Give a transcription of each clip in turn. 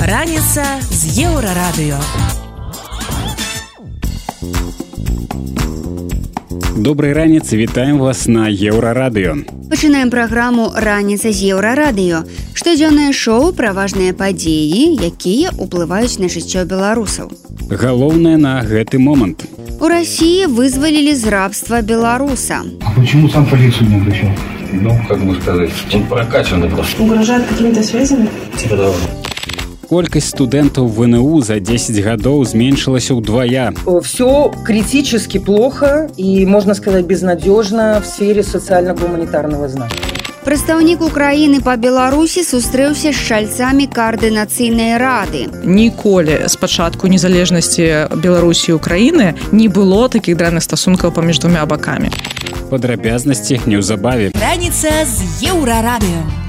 Раніца з еўрарадыё. Добрай раніцы вітаем вас на еўрарадыё. Пачынаем праграму раніца з еўрарадыё. Штодзённае шоу пра важныя падзеі, якія ўплываюць на жыццё беларусаў. Галоўнае на гэты момант. У России вызвалілі з рабства беларуса. А почему сам полицию не обращал? Ну, как бы сказать, он прокачанный просто. Угрожает какими-то связями? Типа того. Колькасць студэнтаў ВНУ за 10 гадоў зменшылася ўдвая. Все критически плохо и, можно сказать, безнадежно в сфере социально-гуманитарного знания. Прадстаўнік Украіны па Беларусі сустрэўся з шальцамі каардынацыйнай рады. Ніколі з пачатку незалежнасці Беларусі і Украіны не было такіх дрэнных стасункаў паміж двумя бакамі. Падрабязнасці неўзабаве. Раніца з еўрарадыё.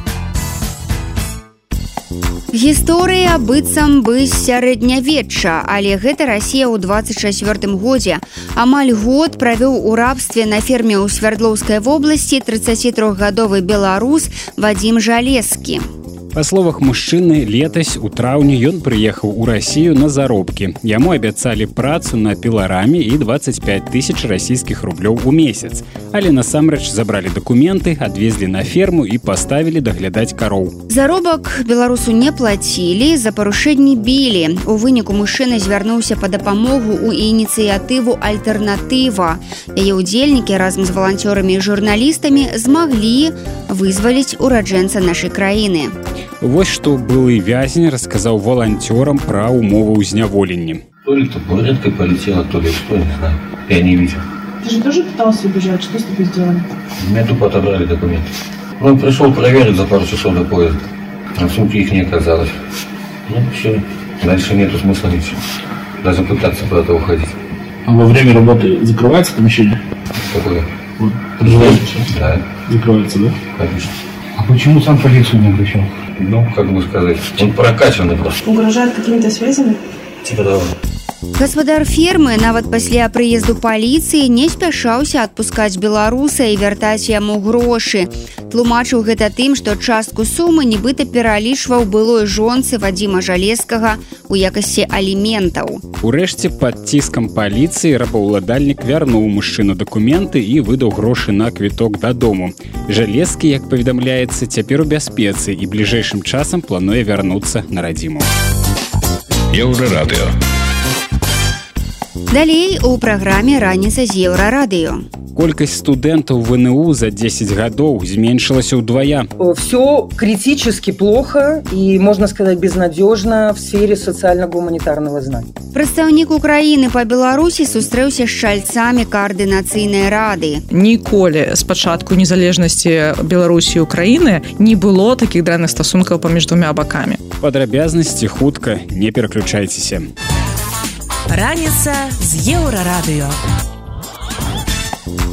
Гісторыя быццам бы сярэднявечча, але гэта Расія ў 24 годзе. Амаль год правёў у рабстве на ферме ў свярдлоўскай вобласці 33гадовы беларус Вадзім Жалескі. Па словах мужчыны летась у траўні ён прыехаў у рассію на заробкі. Яму абяцалі працу на пілараме і 25 тысяч расійскіх рублёў у месяц. Але насамрэч забралі дакументы, адвезлі на ферму і паставілі даглядаць кароў. Заробак беларусу не плацілі, за парушэнні білі. У выніку мужчына звярнуўся па дапамогу ў ініцыятыву альтэрнатыва. Яе ўдзельнікі разам з валанцёрамі журналістамі змаглі вызваліць ураджэнца нашай краіны. Вось што былы вязень расказаў валанцёрам пра умовы ўзняволенні. То ли табуреткой полетела, то ли что, не знаю. Я не видел. Ты же тоже пытался убежать? Что с тобой сделали? Меня тупо отобрали документы. Он пришел проверить за пару часов до поезда. А в сумке их не оказалось. Ну, все. Дальше нету смысла ничего. Даже пытаться куда-то уходить. А во время работы закрывается помещение? Такое. Вот, проживаете сейчас? Да, Закрывается, да? конечно. А почему сам полицию не обращал? Ну, как бы сказать, он прокачанный просто. Угрожает какими-то связями? Типа того. Гаспадар фермы нават пасля прыезду паліцыі не спяшаўся адпускаць беларуса і вяртаць яму грошы. Тлумачыў гэта тым, што частку сумы нібыта пералічваў былой жонцы Вадзіма жалескага у якасці аліментаў. Урэшце пад ціскам паліцыі рабаўладальнік вярнуў мужчыну дакументы і выдаў грошы на квіток дадому. Жалескі, як паведамляецца, цяпер у бяспецы і бліжэйшым часам плануе вярнуцца на радзіму. Еўрарадыё. Далей у праграме раніца з еўрарадыё. Колькасць студэнтаў ВНУ за 10 гадоў зменшылася ўдвая. Все критически плохо и, можно сказать, безнадежно в сфере социально-гуманитарного знания. Прадстаўнік Украіны па Беларусі сустрэўся з шальцамі каардынацыйнай рады. Ніколі з пачатку незалежнасці Беларусі і Украіны не было такіх дрэнных стасункаў паміж двумя бакамі. Падрабязнасці хутка не пераключайцеся. Раніца з еўрарадыё.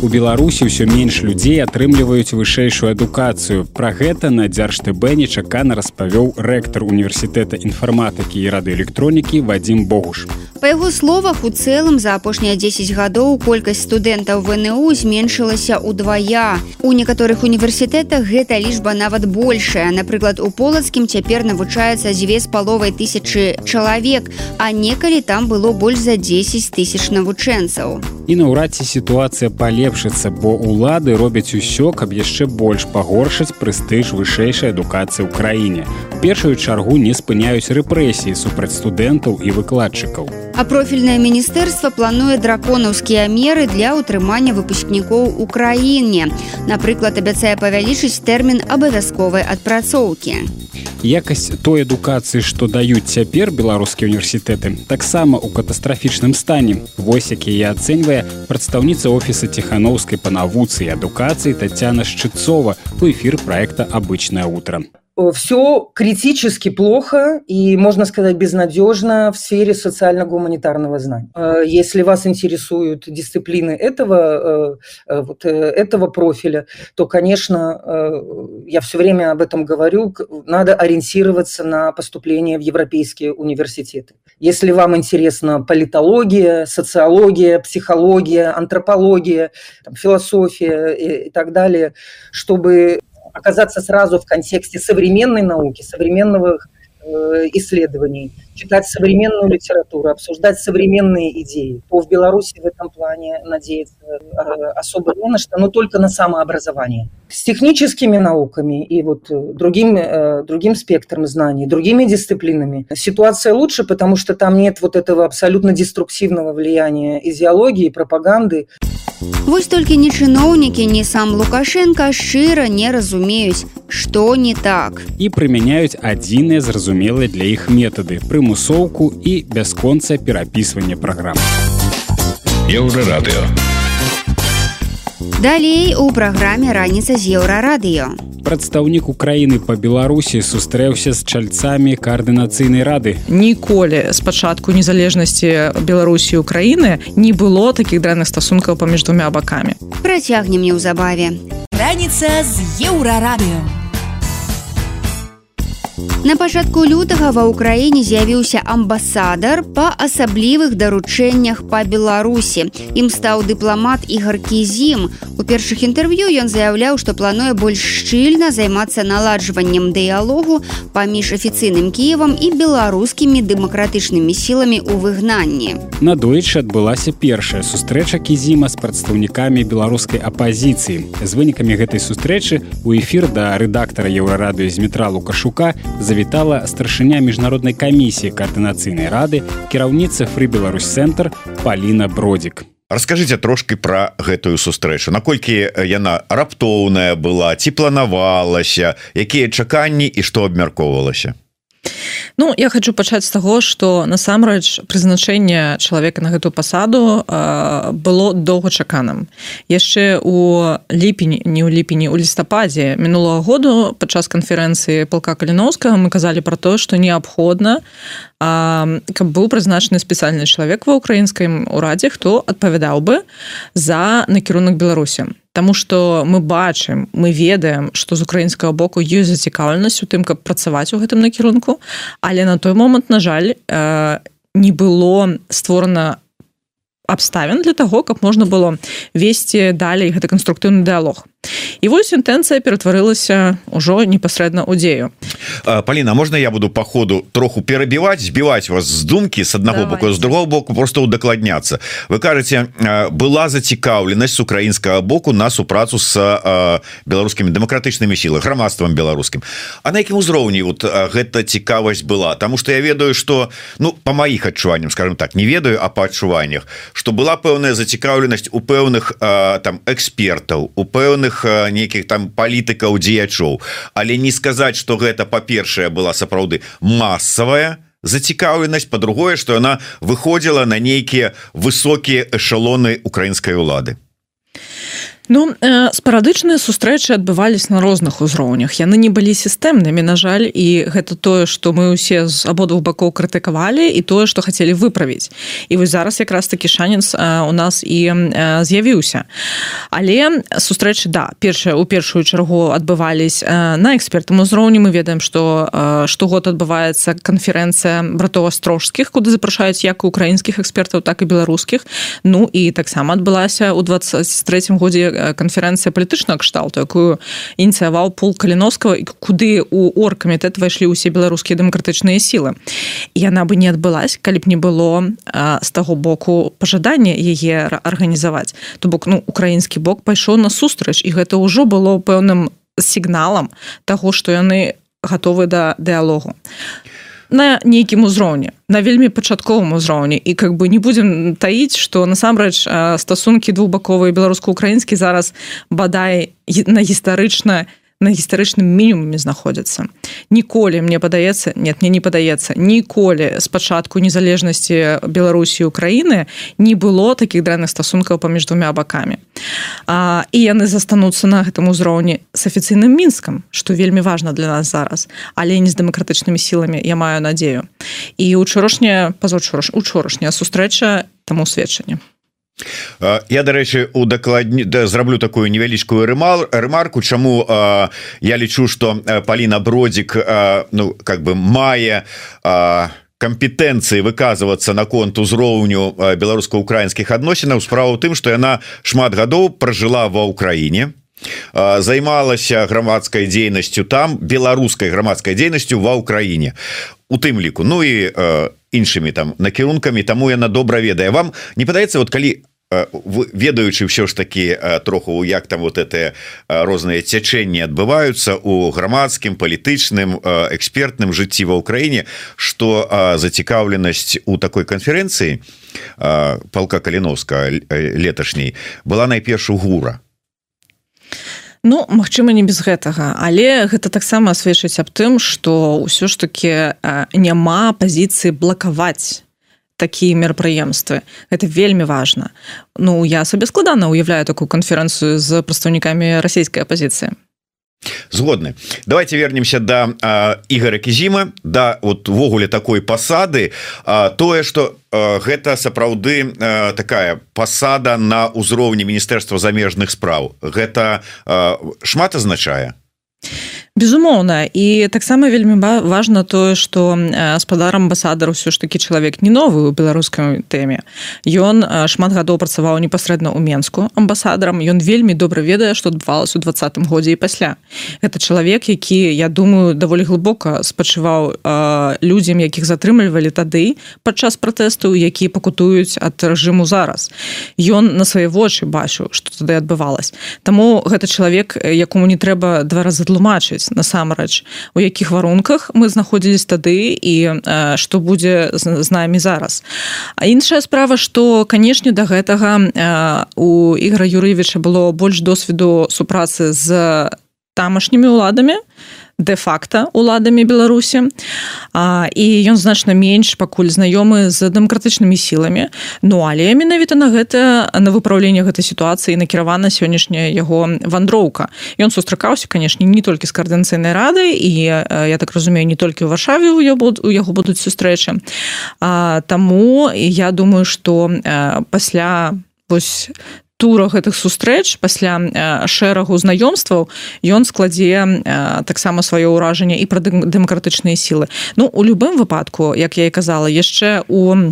У Беларусі ўсё менш людзей атрымліваюць вышэйшую адукацыю. Пра гэта на дзяржТБ нечакана распавёў рэктар універсітэта інфарматыкі і радыёэлектронікі Вадзім Богуш. Па яго словах, у цэлым за апошнія 10 гадоў колькасць студэнтаў ВНУ зменшылася ўдвая. У некаторых універсітэтах гэта лічба нават большая. Напрыклад, у полацкім цяпер навучаецца дзве з паловай тысячы чалавек, а некалі там было больш за 10 тысяч навучэнцаў. І наўрад ці сітуацыя палепшыцца, бо ўлады робяць усё, каб яшчэ больш пагоршыць прэстыж вышэйшай адукацыі ў краіне. У першую чаргу не спыняюць рэпрэсіі супраць студэнтаў і выкладчыкаў. А профільнае міністэрства плануе драконаўскія меры для ўтрымання выпускнікоў у краіне. Напрыклад, абяцае павялічыць тэрмін абавязковай адпрацоўкі. Якасць той адукацыі, што даюць цяпер беларускія універсітэты, таксама ў катастрафічным стане. Вось як яе ацэньвае прадстаўніца офіса ціханаўскай па навуцы і адукацыі Тацяна Шчыцова у эфір проекта «Обычное утро». Все критически плохо и, можно сказать, безнадежно в сфере социально-гуманитарного знания. Э, Если вас интересуют дисциплины этого, э, э, вот, э, этого профиля, то, конечно, э, я все время об этом говорю, надо ориентироваться на поступление в европейские университеты. Если вам интересна политология, социология, психология, антропология, философия и так далее, чтобы оказаться сразу в контексте современной науки, современного Э, исследований, читать современную литературу, обсуждать современные идеи. То в Беларуси в этом плане надеяться э, особо не на что, но только на самообразование. С техническими науками и вот э, другим, другим спектром знаний, другими дисциплинами ситуация лучше, потому что там нет вот этого абсолютно деструктивного влияния идеологии, пропаганды. Вось толькі ні чыноўнікі, ні сам Лукашенко шчыра не разумеюць, што не так. І прымяняюць адзіныя зразумелыя для іх метады, прымусоўку і бясконца перапісвання праграм. Еўрарадыё. Далей у праграме раніца з еўрарадыё. Прадстаўнік украіны па беларусі сустрэўся з чальцамі каардынацыйнай рады. Ніколі спачатку незалежнасці беларусі украіны не было такіх дрэнных стасункаў паміж двумя бакамі. Працягнем неўзабаве. Раніца з еўрарадыё На пачатку лютага ва ўкраіне з'явіўся амбасадар па асаблівых даручэннях па Беларусі. Ім стаў дыпламат ігар кізім. У першых інтэрв'ю ён заяўляў, што плануе больш шчыльна займацца наладжваннем дыялогу паміж афіцыйным кіевам і беларускімі дэмакратычнымі сіламі ў выгнанні. Надойчы адбылася першая сустрэча кізіма з прадстаўнікамі беларускай апазіцыі. З вынікамі гэтай сустрэчы у эфір да рэдактара еўрарадыё з метра лукашука завітала старшыня міжнароднай камісіі каардынацыйнай рады кіраўніца фры Беларусь цэнтр Паліна бродзік. Расскажыце трошки про гэтую сустрэчу. Наколькі яна раптоўная была ці планавалася якія чаканні і што абмяркоўвалася Ну я хочу пачаць з таго что насамрэч прызначэнне чалавека на гэтую пасаду было доўгачаканым. Яшчэ у ліпені не ў ліпені у лістападзе мінулого году падчас канферэнцыі палка каліновскага мы казалі про то что неабходна каб быў прызначаны спецыяльны чалавек ва украінскім урадзе хто адпавядаў бы за накірунак беларусі Таму што мы бачым мы ведаем што з украінскага боку ёсць зацікаўленасць у тым каб працаваць у гэтым накірунку. Але на той момант на жаль не было створана абставін для таго каб можна было весці далей гэта канструктыўны дыалог і вось інтэнцыя ператварылася ўжо непасрэдна ў дзею. Паліна можна я буду по ходу троху перабіваць збіваць вас з думкі с аднаго боку з другого боку просто удакладняцца. Вы кажаце была зацікаўленасць украінскага боку на супрацу с беларускімі дэмакратычнымі сілы грамадствам беларускім. А на якім узроўні вот гэта цікавасць была? Тому что я ведаю что ну по маіх адчуванням скажем так не ведаю а па адчуваннях что была пэўная зацікаўленасць у пэўных там экспертаў у пэўных розных нейкіх там палітыкаў дзеячоў. Але не сказаць что гэта па-першае была сапраўды массовая зацікаўленасць по-другое что яна выходзіла на нейкія высокія эшалоны украінскай улады Ну спарадычныя сустрэчы адбывались на розных узроўнях. Яны не былі сістэмнымі на жаль і гэта тое что мы усе з абодвух бакоў крытыкавалі і тое что хацелі выправіць. І вось зараз якраз такі шанец у нас і з'явіўся. Але сустрэчы да першая у першую чаргу адбывались на экспертам узроўні. Мы ведаем что штогод адбываецца канферэнцыя братоў астрожскіх куды запрашаюць як украінскіх экспертаў так і беларускіх. Ну і таксама адбылася у 23 годзе канферэнцыя палітычнага кшталту якую ініцыяваў пол каліновскага куды у оргкамітэт пайшлі ўсе беларускія дэмакратычныя сілы яна бы не адбылась калі б не было з таго боку пажадання яе арганізаваць то бок ну украінскі бок пайшоў на сустрач і гэта ўжо было пэўным сігналам таго што яны гатовы да дыалогу на нейкім узроўні на вельмі пачатковым узроўні. І как бы не будзем таіць что насамрэч стасункі двухбаковыя беларуска-украінскі зараз бадай на гістарычна на гістарычным мінімуме знаходзяцца. Ніколі мне падаецца нет мне не падаецца ніколі спачатку незалежнасці беларусі украіны не было таких дрэнных стасункаў паміж двумя бакамі. А, і яны застануцца на гэтым узроўні с афіцыйным мінскам что вельмі важно для нас зараз але не з дэмакратычнымі сіламі я маю надзею. І учорашняя пазаўчора учорашняя сустрэча таму сведчанне я дарэчы у дакладні да, зраблю такую невялічкую рымал рэмарку чаму а, я лічу что Паліна бродзік а, ну как бы мае а, кампетэнцыі выказвацца наконт узроўню беларуска-украінскіх адносінаў справа ў тым что яна шмат гадоў пражыла ва ўкраіне займалася грамадскай дзейнасцю там беларускай грамадскай дзейнасцю ва ўкраіне у тым ліку. Ну і іншымі там накірункамі таму яна добра ведае. Вам не падаецца вот калі ведаючы ўсё ж таки троху як там вот это розныя цячэнні адбываюцца у грамадскім палітычным экспертным жыцці ва ўкраіне что зацікаўленасць у такой канферэнцыі палка каліновска леташняй была найперш у гура Ну Мачыма не без гэтага але гэта таксама сведчыць аб тым что ўсё ж таки няма пазіцыі блакаваць такія мерапрыемствы. Это вельмі важно Ну я сабе складана уяўляю такую канферэнцыю з прадстаўнікамі расійскай апозіцыі згодны. Давайте вернемся до да, ігора кізіма да вот увогуле такой пасады. Тое что гэта сапраўды такая пасада на ўзроўні міністэрства замежных спраў. Гэта шмат азначае безумоўна. І таксама вельмі важно тое что спадар амбасадар ўсё ж таки чалавек не новы у беларускай тэме. Ён шмат гадоў працаваў непасрэдна ў менску амбасадарам. Ён вельмі добра ведае что адбывалось у двадцатым годзе і пасля. Это чалавек які я думаю даволі глыбока спачываў людзям якіх затрымлівалі тады падчас пратэсту які пакутуюць ад рэжыму зараз. Ён на свае вочы бачу что тады адбывалось Таму гэта чалавек якому не трэба два разы тлумачыць ведаюць насамрэч у якіх варунках мы знаходзілись тады і што будзе з намі зараз. А іншая справа что канешне до гэтага у ігра юрыевича было больш досведу супрацы з тамашнімі уладамі то де-факта уладамі беларусі. А, і ён значна менш пакуль знаёмы з дэмакратычнымі сіламі. Ну але менавіта на гэта на выпраўленне гэтай сітуацыі накіравана сённяшняя яго вандроўка. Ён сустракаўся канешне не толькі з каардынцыйнай рады і я так разумею не толькі ў варшаве у у яго будуць сустрэчы. Таму я думаю что пасля вось тура гэтых сустрэч пасля шэрагу знаёмстваў ён складзе таксама сваё ўражанне і пра дэмакратычныя сілы. Ну у любым выпадку як я і казала яшчэ у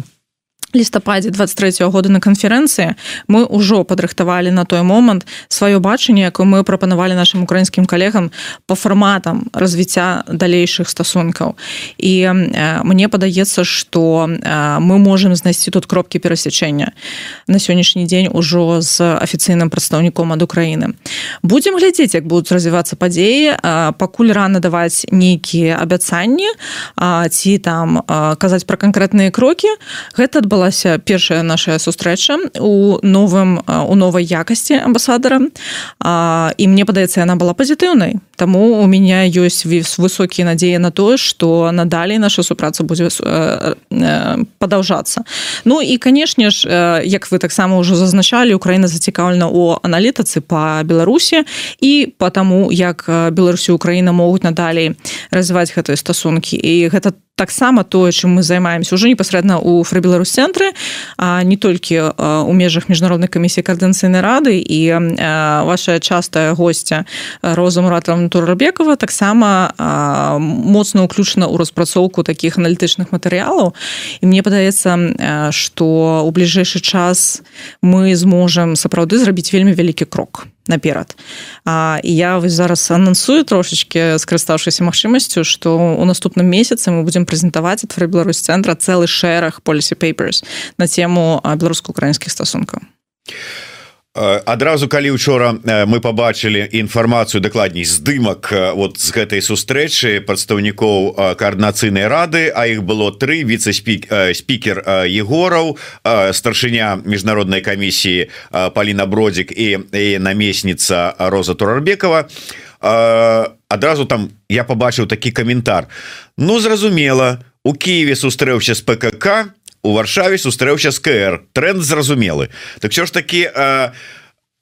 лістападзе 23 -го года на канферэнцыі мы ўжо падрыхтавалі на той момант сваё бачанне якое мы прапанавалі нашим украінскім калегам по фарматам развіцця далейшых стасункаў. І э, мне падаецца что э, мы можемм знайсці тут кропкі перасячэння на сённяшні дзень ужо з афіцыйным прадстаўніком ад Украіны. Будемм глядзець як будуць развівацца падзеі э, пакуль рано даваць нейкія абяцанні ці там казаць пра канкрэтныя крокі. Гэта адбыла адбылася першая наша сустрэча у новым у новай якасці амбасадара і мне падаецца яна была пазітыўнай Таму у меня ёсць высокія надзеі на тое что надалей наша супраца будзе падаўжацца Ну і канешне ж як вы таксама ўжо зазначалі Украіна зацікаўлена у аналітыцы по Беларусі і потому як Беларусі Украіна могуць надалей развіваць гэтыя стасункі і гэта таксама тое чым мы займаемся уже непасрэдна у фрабеларус цэнтры а не толькі у межах міжнароднай камісіі каардынцыйнай рады і ваша частая гостця роза муратам турабекова таксама моцна ўключана ў распрацоўку таких аналітычных матэрыялаў. І мне падаецца что у бліжэйшы час мы зможам сапраўды зрабіць вельмі вялікі крок наперад. А я вось зараз анансую трошечки скарыстаўшыся магчымасцю что у наступным месяцы мы будем прэзентаваць ад Беларусь цэнтра цэлы шэраг policy papers на тему беларуска-украінскіх стасункаў адразу калі учора мы побачылі інфармацыю дакладней здымак вот з гэтай сустрэчы прадстаўнікоў каардынацыйнай рады а іх было тры віце-спік спікер егораў старшыня міжнароднай камісіі Паліна бродзік і, і намесніца роза турарбекова адразу там я побачыў такі каментар. Ну зразумела у Киеве сустрэўся з ПКК у варшаве сустрэўся з КР тренд зразумелы. Так що ж таки а,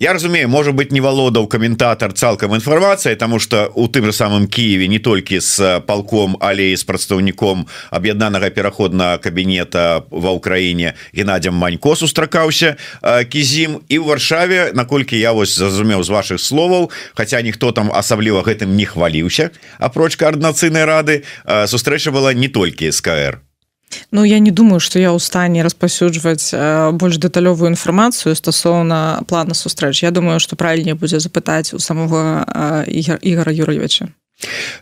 я разумею может быть не валодаў каментатор цалкам інфармацыя тому что у тым же самым Киеве не толькі с палком але з прадстаўніком аб'яднанага пераходна кабінета ва ўкраіне Геннадзям манько сустракаўся кізім і ў варшаве наколькі я вось зразумеў з ваших словаў хотя ніхто там асабліва гэтым не хваліўся апроч каардынацыйнай рады сустрэча была не толькі СКР Ну я не думаю что я ў стане распаўсюджваць больш дэталёвую інфармацыю стасоўна плана сустрэч. Я думаю что правільнее будзе запытаць у самого ігора юрьевича.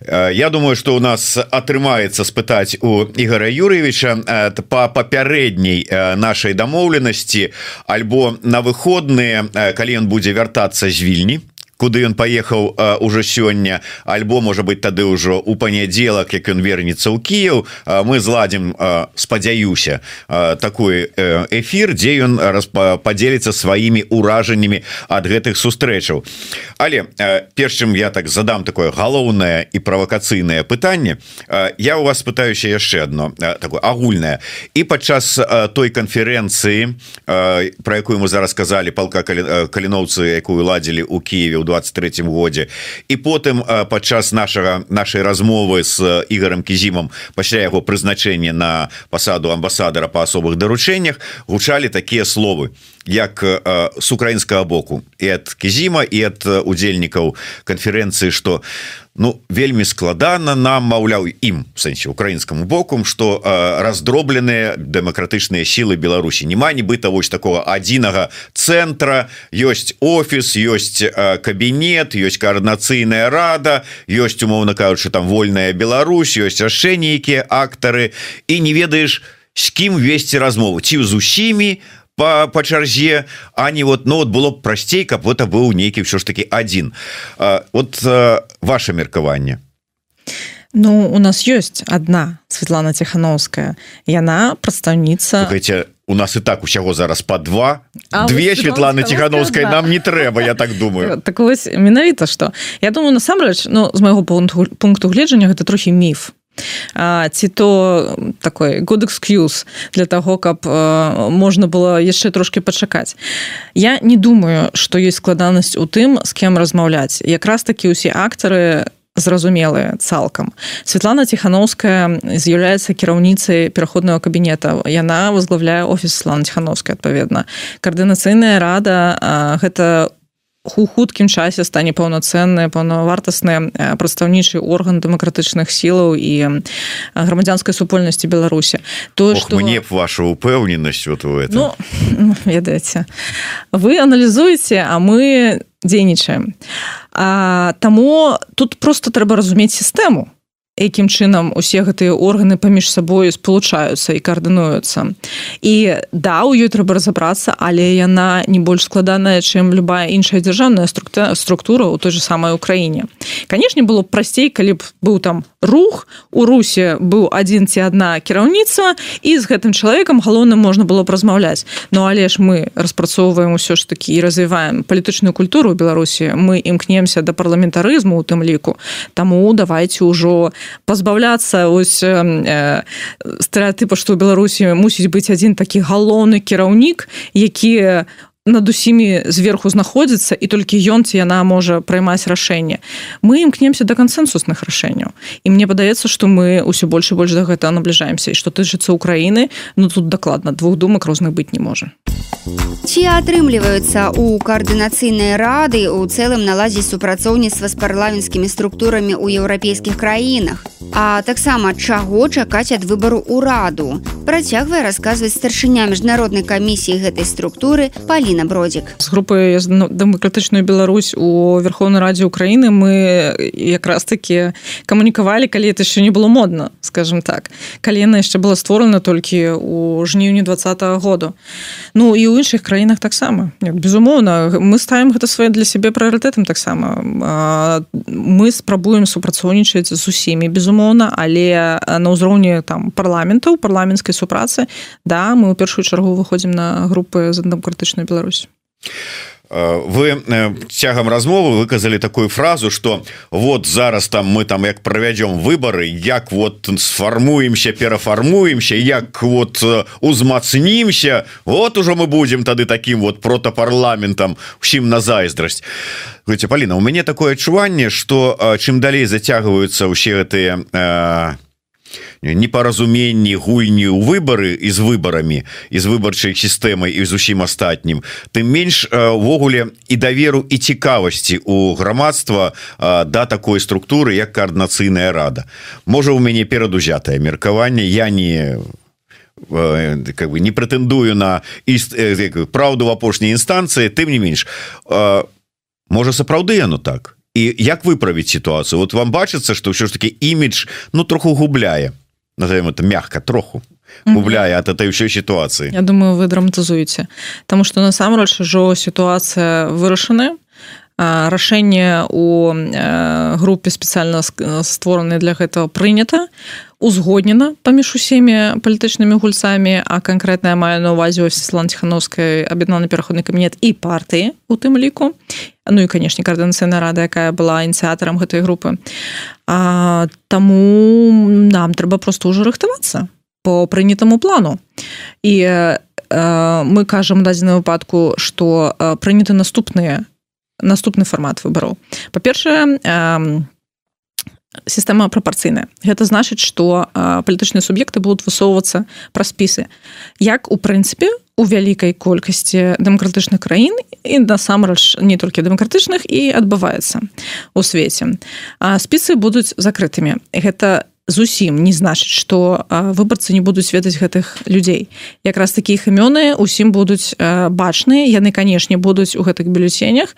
Я думаю что у нас атрымаецца спытаць у ігора юрьевича по папярэдняй нашай дамоўленасці альбо на выходныя калі ён будзе вяртацца з вільні куды ён паехаў уже сёння. Альбо можа быть тады ўжо у панядзелак як ён вернецца ў Кіяў мы зладзім спадзяюся такой эфир дзе ён падзеліцца сваімі ўражаннямі ад гэтых сустрэчаў. Але перш чым я так задам такое галоўнае і правакацыйнае пытанне я у вас пытаюся яшчэ одно такое агульнае. І падчас той канферэнцыі про якую мы зараз сказали палка каліноўцы якую ладзілі у Киеве 23 годзе. І потым падчас нашага нашай размовы с ігорем кізімом пасля яго прызначэння на пасаду амбасадара по асобых даручэннях гучалі такія словы як с украінскага боку і ад кізіма і ад удзельнікаў канферэнцыі что ну вельмі складана нам маўляў ім сэнсе украінскаму бокум что раздробленыя дэмакратычныя сілы Беларусі. Няма нібыта вось такого адзінага цэнтра. Ёсць офіс ёсць кабінет ёсць коаардынацыйная рада ёсць умоўна кажучы там вольная Беларусь ёсць яшчэ нейкія актары. І не ведаеш з кім весці размову. Ці з усімі по па чарзе а не вот ну вот было б прасцей каб вот быў нейкі ўсё ж таки один вот ваше меркаванне Ну у нас ёсць одна Светлана Тхановская яна прадстаўніца у нас і так усяго зараз по два. А две Светланы Тхановскай да. нам не трэба я так думаю. Так вось менавіта что. Я думаю насамрэч Ну з майго пункту пункту гледжання гэта трохі міф ці то такой good excuse для того каб можна было яшчэ трошки пачакаць. Я не думаю что есть складанасць у тым з кем размаўляць. Якраз таки усе актары зразумелыя цалкам. Светлана тихохановская з'яўляецца кіраўніцай пераходного кабінета. Яна возглавляе офіс Слана тихохановская адпаведна. Коаардынацыйная рада гэта у хуткім часе стане паўнацэнная паўнавартасная прадстаўнічы орган дэмакратычных сілаў і грамадзянскай супольнасці беларусі. То что мне б ваша упэўненасць вот у ну, ведаеце. Вы аналізуеце а мы дзейнічаем. Таму тут просто трэба разумець сістэму якім чынам усе гэтыя органы паміж сабою спалучаюцца і каардынуюцца. І да у ёй трэба разабрацца але яна не больш складаная чым любая іншая дзяржаўная структура у той же самой Украіне. Канешне было б прасцей калі б быў там рух у русе быў адзін ці адна кіраўніца і з гэтым чалавекам галоўным можна было б размаўляць. Ну але ж мы распрацоўваем усё ж такі і развіваем палітычную культуру беларусі. Мы імкнемся да парламентарызму у тым ліку. Таму давайте ўжо у пазбаўляцца ось э, стэеатыпа што ў беларусі мусіць быць адзін такі галоўны кіраўнік які над усімі зверху знаходзіцца і толькі ён ці яна можа праймаць рашэнне. Мы імкнемся да кансэнсусных рашэнняў. І мне падаецца што мы ўсё больш і больш за гэта набліжаемся і што тычыцца Украіны ну тут дакладна двух думак розных быць не можа. Ці атрымліваюцца у каардынацыйнай рады у цэлым наладзіць супрацоўніцтва з парламенцкімі структурамі ў еўрапейскіх краінах? А таксама чаго чакаць ад выбару ўраду? Працягвае расказваць старшыня міжнароднай камісіі гэтай структуры паліна Галіна бродзік з групы дэмакратычную Беларусь у верховной радзе Украіны мы якраз таки камунікавалі калі это еще не было модна скажем так. Калі яна яшчэ была створана толькі у жніўні двадцатого году. Ну і ў іншых краінах таксама безумоўна мы ставим гэта свае для сябе прыоритетам таксама мы спрабуем супрацоўнічаць з усімі безумоўна але на ўзроўні там парламентаў парламенцкай супрацы да мы ў першую чаргу выходзім на групы з дэмакратычную Беларусь Беларусь вы цягам размовы выказалі такую фразу что вот зараз там мы там як правядзём выборы як вот сфармуемся перафармуемся як вот узмацнімся вот ужо мы будем тады таким вот протапарламентам усім на зайздрасць. Гуце Паліна у мяне такое адчуванне что чым далей зацягваюцца ўсе гэтыя э, непаразуменні гульні ў выбары і з выбарамі і з выбарчай сістэмай і з усім астатнім тым менш увогуле і даверу і цікавасці у грамадства да такой структуры як коаардынацыйная рада. Можа у мяне перадузятае меркаванне я не как бы не прэтэндую на іст праўду в апошняй інстанцыі тым не менш можа сапраўды яно так і як выправіць сітуацыю вот вам бачыцца что ўсё ж таки імідж ну троху губляе назовем это мягко троху губляе от этой ўсёй сітуацыі Я думаю вы драматызуеце Таму что насамрэч ужо сітуацыя вырашаны рашэнне у групе спецыяльна створаны для гэтага прынята узгоднена паміж усімі палітычнымі гульцамі а канкрэтная маю на увазе Светлан ціхановскай аб'яднаны пераходны кабінет і партыі у тым ліку. Ну і канешне каардынацыйная рада якая была ініцыятарам гэтай групы. А, Таму нам трэба просто ўжо рыхтавацца по прынятаму плану. І э, мы кажам дадзены выпадку што прыняты наступныя наступны фармат выбараў. Па-першае сістэма прапорцыйная гэта значыць што палітычныя суб'екты будуць высоўвацца праз спісы як у прынцыпе у вялікай колькасці дэмакратычных краін і насамрэч не толькі дэмакратычных і адбываецца у свеце спісы будуць закрытымі гэта зусім не значыць што выбарцы не будуць ведаць гэтых людзей якраз такіх імёны усім будуць бачныя яны канешне будуць у гэтых бюлетенях.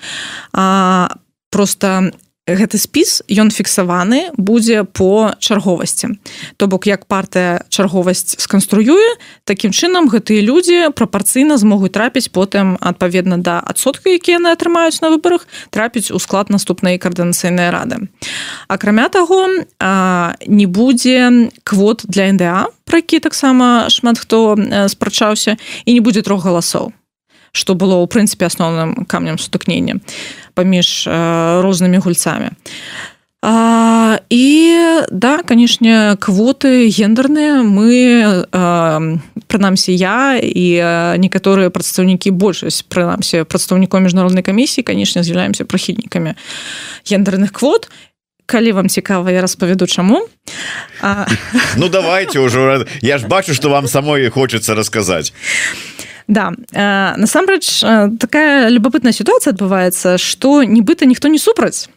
Просто гэты спіс ён фіксаваны будзе по чарговасці. То бок як партыя чарговасць сканструюе такім чынам гэтыя людзі прапорцыйна змогуць трапіць потым адпаведна да адсотка якія яны атрымаюць на выбарах трапіць у склад наступнай каардынацыйнай рады. Акрамя таго не будзе квот для НДА про які таксама шмат хто спрачаўся і не будзе трох галасоў что было ў прынцыпе асноўным камнем сутыкнення паміж э, рознымі гульцамі а, і да канешне квоты гендерныя мы э, прынамсі я і некаторыя прадстаўнікі большасць прынамсі прадстаўніком міжнароднай камісіі канешне з'яўляемся прыхільнікамі гендерных квот. Калі вам цікава я распавяду чаму. А... ну давайте ўжо я ж бачу что вам самой хочется расказаць Да э, насамрэч такая любопытная сітуацыя адбываецца што нібыта ніхто не супраць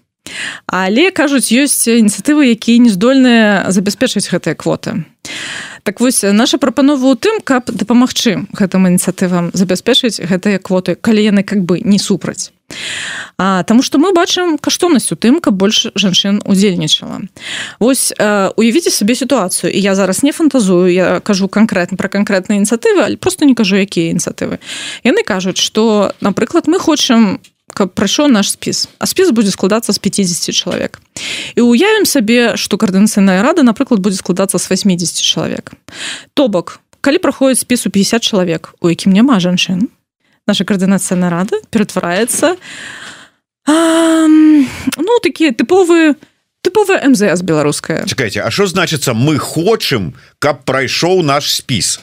але кажуць ёсць ініцыятывы якія не здольныя забяспечыць гэтыя квоты так вось наша прапанова ў тым каб дапамагчы гэтым ініцыятывам забяспечыць гэтыя квоты калі яны как бы не супраць А, Таму што мы бачым каштоўнасць у тым, каб больш жанчын удзельнічала. Вось э, уявіце сабе сітуацыю і я зараз не фантазую, я кажу канкрэтна пра канкрэтныя ініцыятывы, але просто не кажу, якія ініцыятывы. Яны кажуць, што напрыклад, мы хочам каб прайшоў наш спіс а спіс будзе складацца з 50 чалавек і уявім сабе што каардынацыйная рада напрыклад будзе складацца з 80 чалавек то бок калі праходзіць спісу 50 чалавек у якім няма жанчын наша координацыйная рада ператвараецца ну такія тыповыя тыповая мзс беларуская чакайте А що значится мы хочам каб прайшоў наш спіс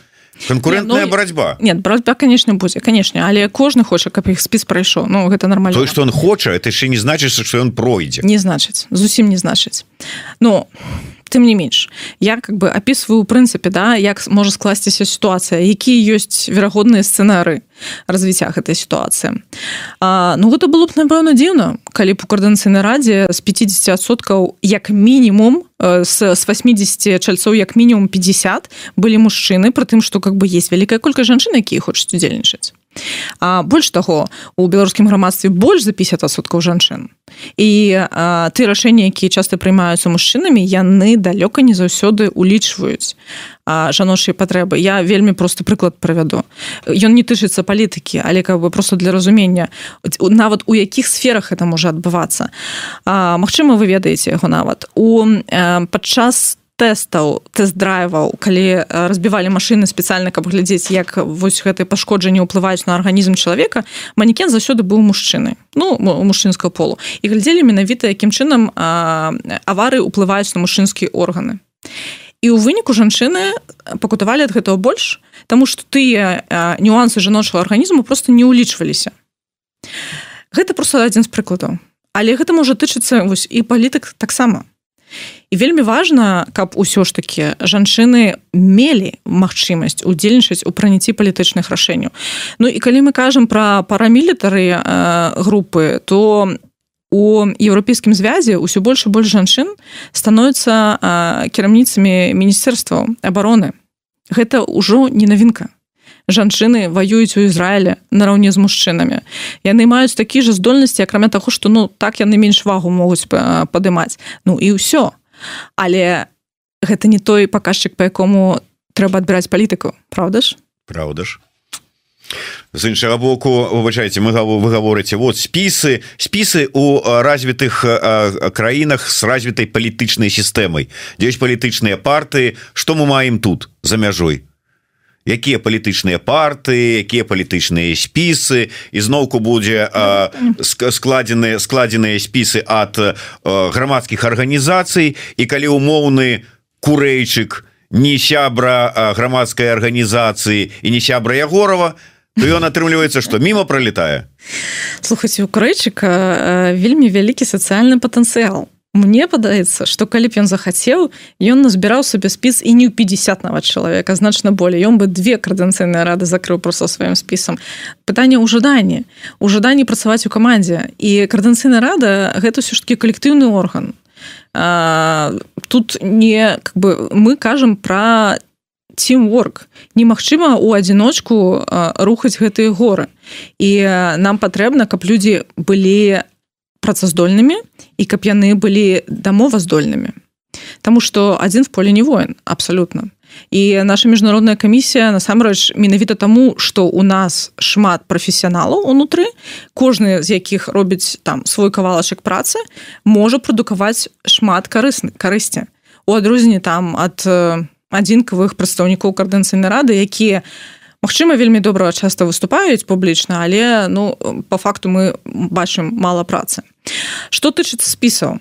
конкурентная ну, барацьба нет барацьба конечно будзе конечно. Але кожны хоча каб іх спіс прайшоў Ну гэта нормально. То что он хоча это яшчэ не значыцца что ён пройдзе не значыць зусім не значыць Ну тым не менш я как бы опісваю у прынцыпе да як можа скласціся сітуацыя якія ёсць верагодныя сцэнары развіцця гэтай сітуацыі. Ну гэта было б напэўна дзіўна калі б у каардынацыйнай радзе з 50соткаў як мінімум с, с 80 чальцоў як мінімум 50 былі мужчыны пры тым што как бы есть вялікая колькая жанчын якія хочуць удзельнічаць А больш таго у беларускім грамадстве больш за 50соткаў жанчын. І ты рашэнні якія часта прыймаюцца мужчынамі яны далёка не заўсёды улічваюць жаночыя патрэбы. Я вельмі просто прыклад правяду ён не тычыцца палітыкі але как бы просто для разумення нават у якіх сферах это можа адбывацца. Мачыма вы ведаеце яго нават. У падчас там тэстаў тест-драйваў калі разбівалі машины спецыяльна каб глядзець як вось гэтые пашкоджанні ўплываюць на арганізм чалавека манекен заўсёды быў мужчыны ну мужчынскага полу. І глядзелі менавіта якім чынам авары ўплываюць на мужчынскія органы. І у выніку жанчыны пакутавалі ад гэтага больш тому что тыя нюансы жаночага арганізму просто не ўлічваліся. Гэта просто адзін з прыкладаў. Але гэта можа тычыцца вось і палітык таксама і вельмі важна каб усё ж таки жанчыны мелі магчымасць удзельнічаць у праніцці палітычных рашэнняў. Ну і калі мы кажам про парамілітары э, групы то у еўрапейскім звязе ўсё больш і больш жанчын становятся э, кіраўніцамі міністэрстваў обороны гэта ўжо не навінка жанчыны воююць у Ізраіле нараўне з мужчынамі. Яны маюць такі же здольнасці акрамя таго што ну так яны менш вагу могуць падымаць. Ну і ўсё. Але гэта не той паказчык по якому трэба адбіраць палітыку Праўда ж? Праўда ж. З іншага боку выбачайце мы вы гаворыце вот спісы спісы у развітых краінах с развітай палітычнай сістэмай дзесь палітычныя партыі. Што мы маем тут за мяжой якія палітычныя парты якія палітычныя спісы. Ізноўку будзе складзены складзеныя спісы ад грамадскіх арганізацый. І калі умоўны курэйчык не сябра грамадскай арганізацыі і не сябра ягорова то ён атрымліваецца што мімо пролетае слухаць у курэйчыка вельмі вялікі сацыяльны патэнцыял Мне падаецца што калі б ён захацеў ён назбіраў сабе спіс і не ў 50 нават чалавека значна болей ён бы две крадэнцыйныя рады закрыў просто сваім спісам пытанне ў жаданні у жаданні працаваць у камандзе і крадэнцыйная рада гэта ўсё ж таки калектыўны орган. А, тут не как бы мы кажам про тимворк немагчыма у адзіночку рухаць гэтыя горы. І нам патрэбна каб людзі былі працаздольнымі і каб яны былі дамоваздольнымі Таму што адзін в поле не воін абсалютна і наша міжнародная камісія насамрэч менавіта таму што у нас шмат прафесіяналаў унутры кожны з якіх робіць там свой кавалачак працы можа прадукаваць шмат карысны карысці у адрозненне там ад адзінкавых прадстаўнікоў кардэнцыйнай рады якія у Магчыма вельмі добра часто выступаюць публічна але ну по факту мы бачым мало працы что тычыцца спісаў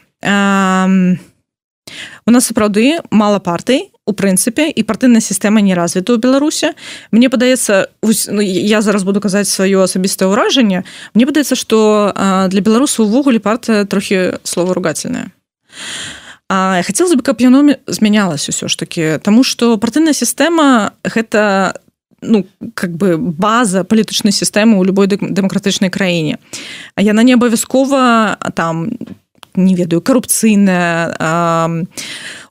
у нас сапраўды мало партый у прынцыпе і партыйная сістэма не развіта ў беларусе мне падаецца ну, я зараз буду казаць сваё асабістае ўражанне мне падаецца что для беларусу увогуле партыя трохі слова ругательная А хацелось бы каб яно змянялась усё ж таки тому что партыйная сістэма гэта ну как бы база палітычнай сістэмы ў любой дэмакратычнай краіне а яна не абавязкова там не ведаю карупцыйная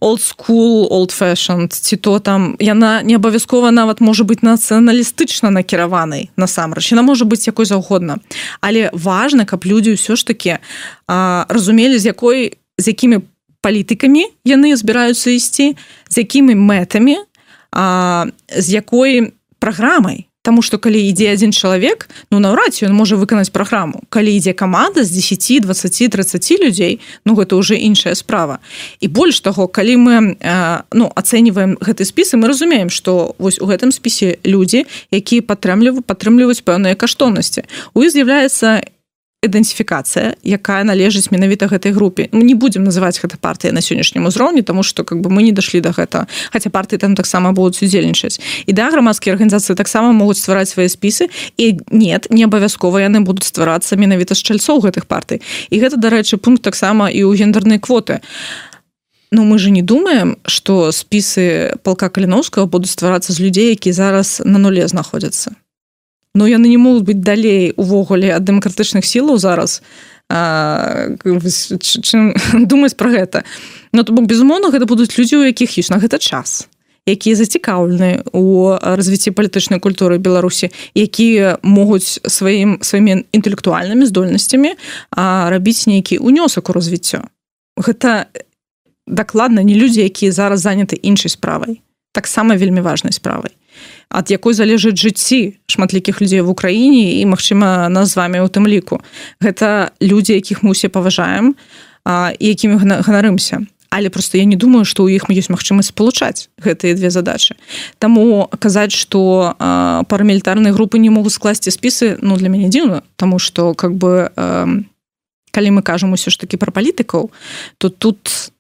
old school old fashion ці то там яна не абавязкова нават можа быць нацыяналістычна накіраванай насамрэч яна можа быць якой заўгодна але важна каб людзі ўсё ж таки разумелі з якой з якімі палітыкамі яны збіраюцца ісці з якімі мэтамі а, з якой праграмай Таму что калі ідзе один чалавек ну наўрад ён можа выканаць праграму. Калі ідзе каманда з 10 20 30 людзей ну гэта уже іншая справа. І больш таго калі мы э, ну ацэньваем гэты спісы мы разумеем что вось у гэтым спісе людзі якія падтрымліваюць падтрымліваюць пэўныя каштоўнасці. У іх з'яўляецца ідэнтыфікацыя якая належыць менавіта гэтай групе. Мы не будемм называть гэта партыя на сённяшнім узроўні тому что как бы мы не дошли до гэта хотя партыі там таксама будуць удзельнічаць. І да грамадскія арганізацыі таксама могуць ствараць свае спісы і нет не абавязкова яны будуць стварацца менавіта з чальцоў гэтых партый. І гэта дарэчы пункт таксама і ў гендернай квоты. Ну мы же не думаем что спісы палка каліновскага будуць стварацца з людзей які зараз на нуле знаходзяцца но яны не могуць быць далей увогуле ад дэмакратычных сілаў зараз. Чым думаць пра гэта? Ну то бок безумоўна гэта будуць людзі у якіх ёсць на гэта час якія зацікаўлены у развіцці палітычнай культуры беларусі якія могуць сваім сваімі інтэлектуальнымі здольнасцямі рабіць нейкі унёсак у развіццё. Гэта дакладна не людзі якія зараз заняты іншай справай. Таксама вельмі важнай справай ад якой залежыць жыцці шматлікіх людзей в Україніне і Мачыма нас з вами у тым ліку. Гэта людзі якіх мы усе паважаем і якімі ганарымся. Але просто я не думаю что у іх ёсць магчымасць спалучаць гэтыя две задачи Таму казаць что парамілітарныя групы не могуць скласці спісы ну для мяне дзіўна тому что как бы калі мы кажам усё ж таки про палітыкаў то тут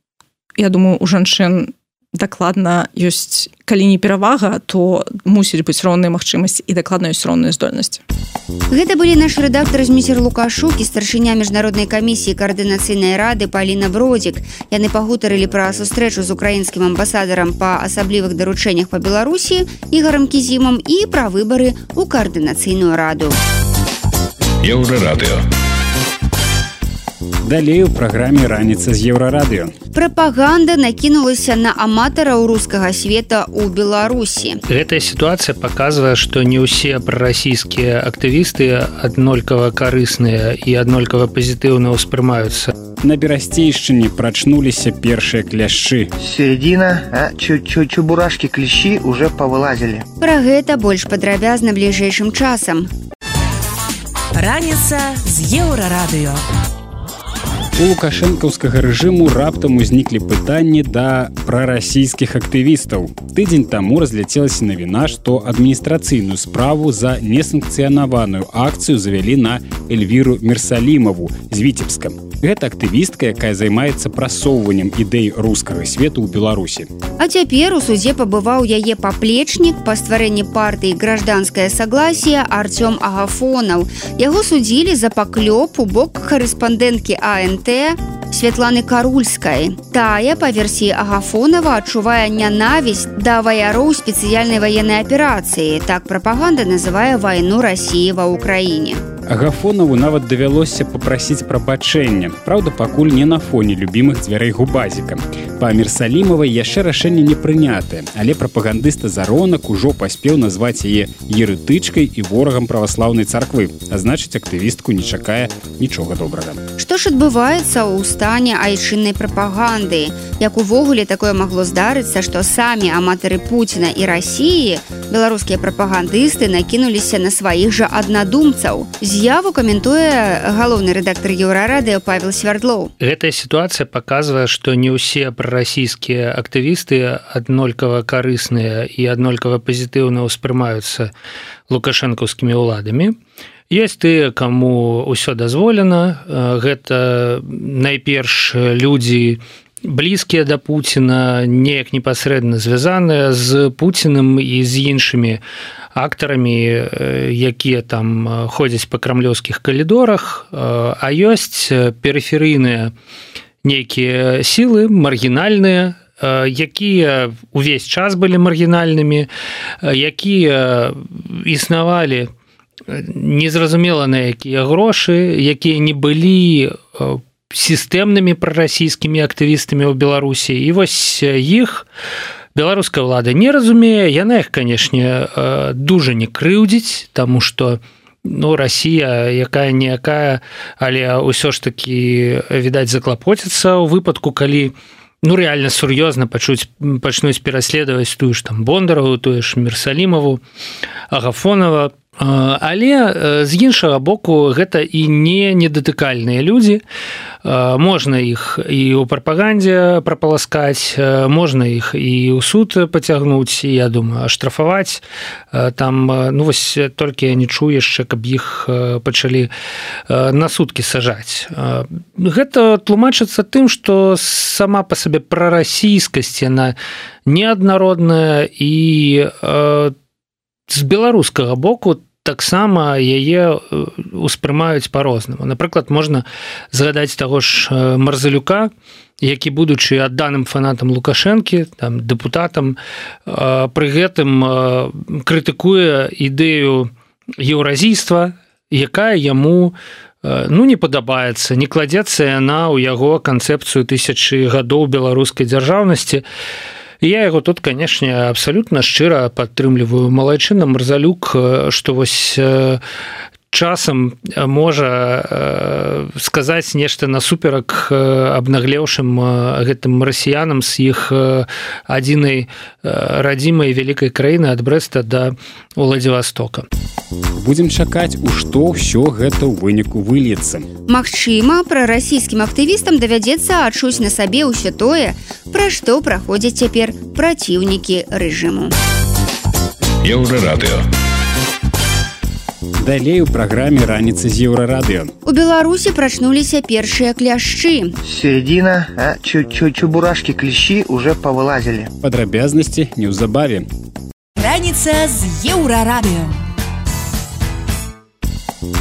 я думаю у жанчын дакладна ёсць калі не перавага то мусіць быць роўныя магчымасці і дакладна ёсць роўныя здольнасці Гэта былі наш рэдактор зміцер лукашук і старшыня міжнароднай камісіі каардынацыйнай рады паліна бродзік. Яны пагутарылі пра сустрэчу з украінскім амбасадарам па асаблівых даручэннях па беларусі ігарам кізімам і пра выбары у каардынацыйную раду. Еўрарадыо далей у праграме раніца з еўрарадыё. Прапаганда накінулася на аматараў рускага света ў беларусі. Гэтая сітуацыя показывае што не ўсе прарасійскія актывісты аднолькава карысныя і аднолькава пазітыўна ўспрымаюцца. На берасцейшчыне прачнуліся першыя кляшчы. Середина чуть-чуть чубурашки клещи уже повылазили про гэта больш падрабязна бліжэйшым часам. Раніца з еўрарадыё у лукашэнкаўскага рэжыму раптам узніклі пытанні да прарасійскіх актывістаў. Тыдзень таму разляцелася навіна што адміністрацыйную справу за несанкцыянаваную акцыю завялі на эльвіру мерсалімаву з віцебскам гэта актывістка якая займаецца прасоўваннем ідэй рускага свету ў беларусі. А цяпер у суде пабываў яе паплечнік па стварэнні партыі гражданскае согласие артём агафонаў яго судзілі за паклёп у бок корэспандэнткі ант Святланы карульскай. Тая па версіі агафонова адчувае нянавісць да ваяроў спецыяльнай ваеннай аперацыі. Так прапаганда называе вайну рассіі ва ўкраіне Агафонаву нават давялося папрасіць прабачэння. Праўда, пакуль не на фоне любімых дзвярэй губазіка. Па Мерсалімавай яшчэ рашэнне не прынятае, але прапагандыста заронак ужо паспеў назваць яе ерытычкай і ворагам праваслаўнай царквы, а значыць актывістку не чакае нічога добрага. Што ж адбываецца ў стане айчыннай прапаганды? Як увогуле такое магло здарыцца, што самі аматары Пуціна і рассіі, беларускія прапагандысты накінуліся на сваіх жа аднадумцаў. З з'яву каментуе галоўны рэдактор еўрарадыо павел свярдлоў. Гэтая сітуацыя показывае што не ўсе прарасійскія актывісты аднолькава карысныя і аднолькава пазітыўна ўспрымаюцца лукашэнкаўскімі ўладамі. Есть тыя каму ўсё дазволена. Гэта найперш людзі блізкія да Пуціна неяк непасрэдна звязаныя з Пуціным і з іншымі актарамі якія там ходзяць па крамлёўскіх калідорах а ёсць перыферыйныя нейкія сілы маргінальныя якія увесь час былі маргінальнымі якія існавалі незразумела на якія грошы якія не былі сістэмнымі прарасійскімі актывістамі ў беларусі і вось іх беларуская ўлада не разумее яна их канешне э, дужа не крыўдзіць тому что ну Росія якая ніякая але ўсё ж таки відаць заклапоціцца ў выпадку калі ну реально сур'ёзна пачуць пачнуць пераследаваць тую ж там бондарову тое ж мерсалімову агафонова але з іншага боку гэта і не недатыкальныя людзі. Можна іх і ў прапагандзе прапаласкаць можна іх і ў суд пацягнуць я думаю штрафаваць там ну вось толькі я не чую яшчэ каб іх пачалі на суткі сажаць. Гэта тлумачыцца тым што сама па сабе прарасійскасць яна неаднародная і там з беларускага боку таксама яе успрымаюць по-рознаму напрыклад можна згадаць таго ж марзалюка які будучы адданым фанатам лукашэнкі там депутатам пры гэтым крытыкуе ідэю еўразійства якая яму ну не падабаецца не кладзецца яна ў яго канцэпцыю тысячи гадоў беларускай дзяржаўнасці. і я яго тут канешне абсалютна шчыра падтрымліваю малайчына марзалюк што вось часам можа сказаць нешта насуперак абнаглеўшым гэтым расіянам з іх адзінай радзімай вялікай краіны ад брэста да уладзівастока будзем чакаць у што ўсё гэта ў выніку выльецца. Магчыма пра расійскім актывістам давядзецца адчуць на сабе ўсё тое пра што праходзяць цяпер праціўнікі рэжыму. Еўрарадыо далей у праграме раніцы з еўрарадыё у беларусі прачнуліся першыя кляшчы. Середина чуть-чуть чубурашки клещи уже павылазілі. Падрабязнасці неўзабаве. Раніца з еўрарадыё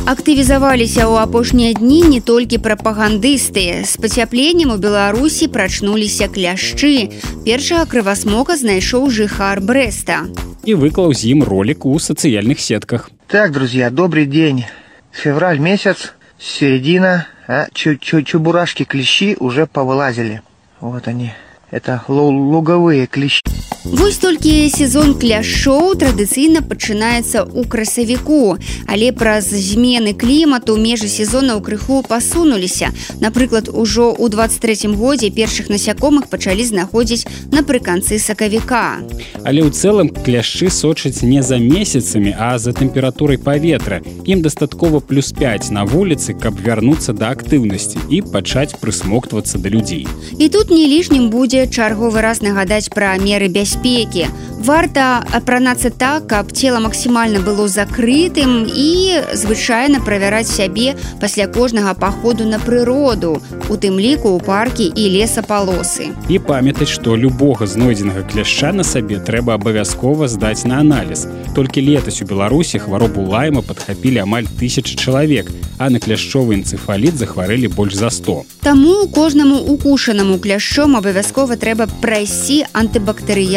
актывізаваліся ў апошнія дні не толькі прапагандысты з пацяпленнем у беларусі прачнуліся кляшчы першага крывасмока знайшоў жыхар брэста і выклаў з ім ролик у сацыяльных сетках Так, друзья, добрый день. Февраль месяц, середина, а чуть-чуть чубурашки клещи уже повылазили. Вот они. Это луговые клещи. Вось толькі сезон кляшоў традыцыйна пачынаецца ў красавіку, але праз змены клімату межы сезона ў крыху пасунуліся. Напрыклад, ужо ў 23 годзе першых насякомых пачалі знаходзіць напрыканцы сакавіка. Але ў цэлым кляшчы сочаць не за месяцамі, а за тэмпературай паветра. Ім дастаткова плюс 5 на вуліцы, каб вярнуцца да актыўнасці і пачаць прысмоктвацца да людзей. І тут не лішнім будзе чарговы раз нагадаць пра меры бяспекі бяспекі. Варта апранацца так, каб цела максімальна было закрытым і звычайна правяраць сябе пасля кожнага паходу на прыроду, у тым ліку ў паркі і лесапалосы. І памятаць, што любога знойдзенага кляшча на сабе трэба абавязкова здаць на аналіз. Толькі летась у Беларусі хваробу лайма падхапілі амаль тысячи чалавек, а на кляшчовы энцефаліт захварэлі больш за 100. Таму кожнаму укушанаму кляшчом абавязкова трэба прайсці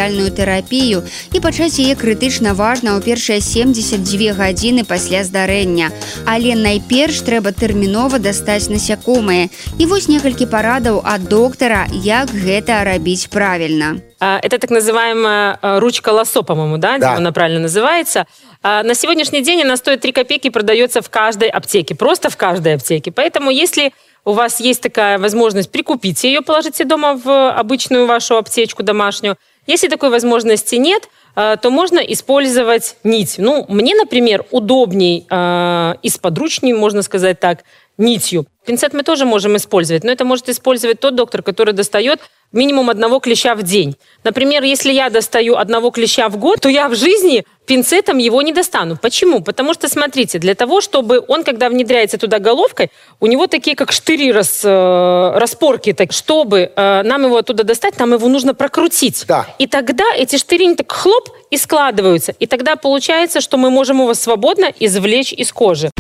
антыбактэрыяльную тэрапію і пачаць яе крытычна важна ў першыя 72 гадзіны пасля здарэння. Але найперш трэба тэрмінова дастаць насякомыя. І вось некалькі парадаў ад доктара, як гэта рабіць правільна. Это так называемая ручка лосо, по-моему, да? да. Она правильно называется. На сегодняшний день она стоит 3 копейки, продается в каждой аптеке. Просто в каждой аптеке. Поэтому если у вас есть такая возможность, прикупите ее, положите дома в обычную вашу аптечку домашнюю. Если такой возможности нет, то можно использовать нить. Ну, мне, например, удобней э, и сподручней, можно сказать так, нитью. Пинцет мы тоже можем использовать, но это может использовать тот доктор, который достает минимум одного клеща в день. Например, если я достаю одного клеща в год, то я в жизни пинцетом его не достану. Почему? Потому что, смотрите, для того, чтобы он, когда внедряется туда головкой, у него такие как штыри, рас, э, распорки. Так, чтобы э, нам его оттуда достать, нам его нужно прокрутить. Да. И тогда эти штыри так хлоп и складываются. И тогда получается, что мы можем его свободно извлечь из кожи.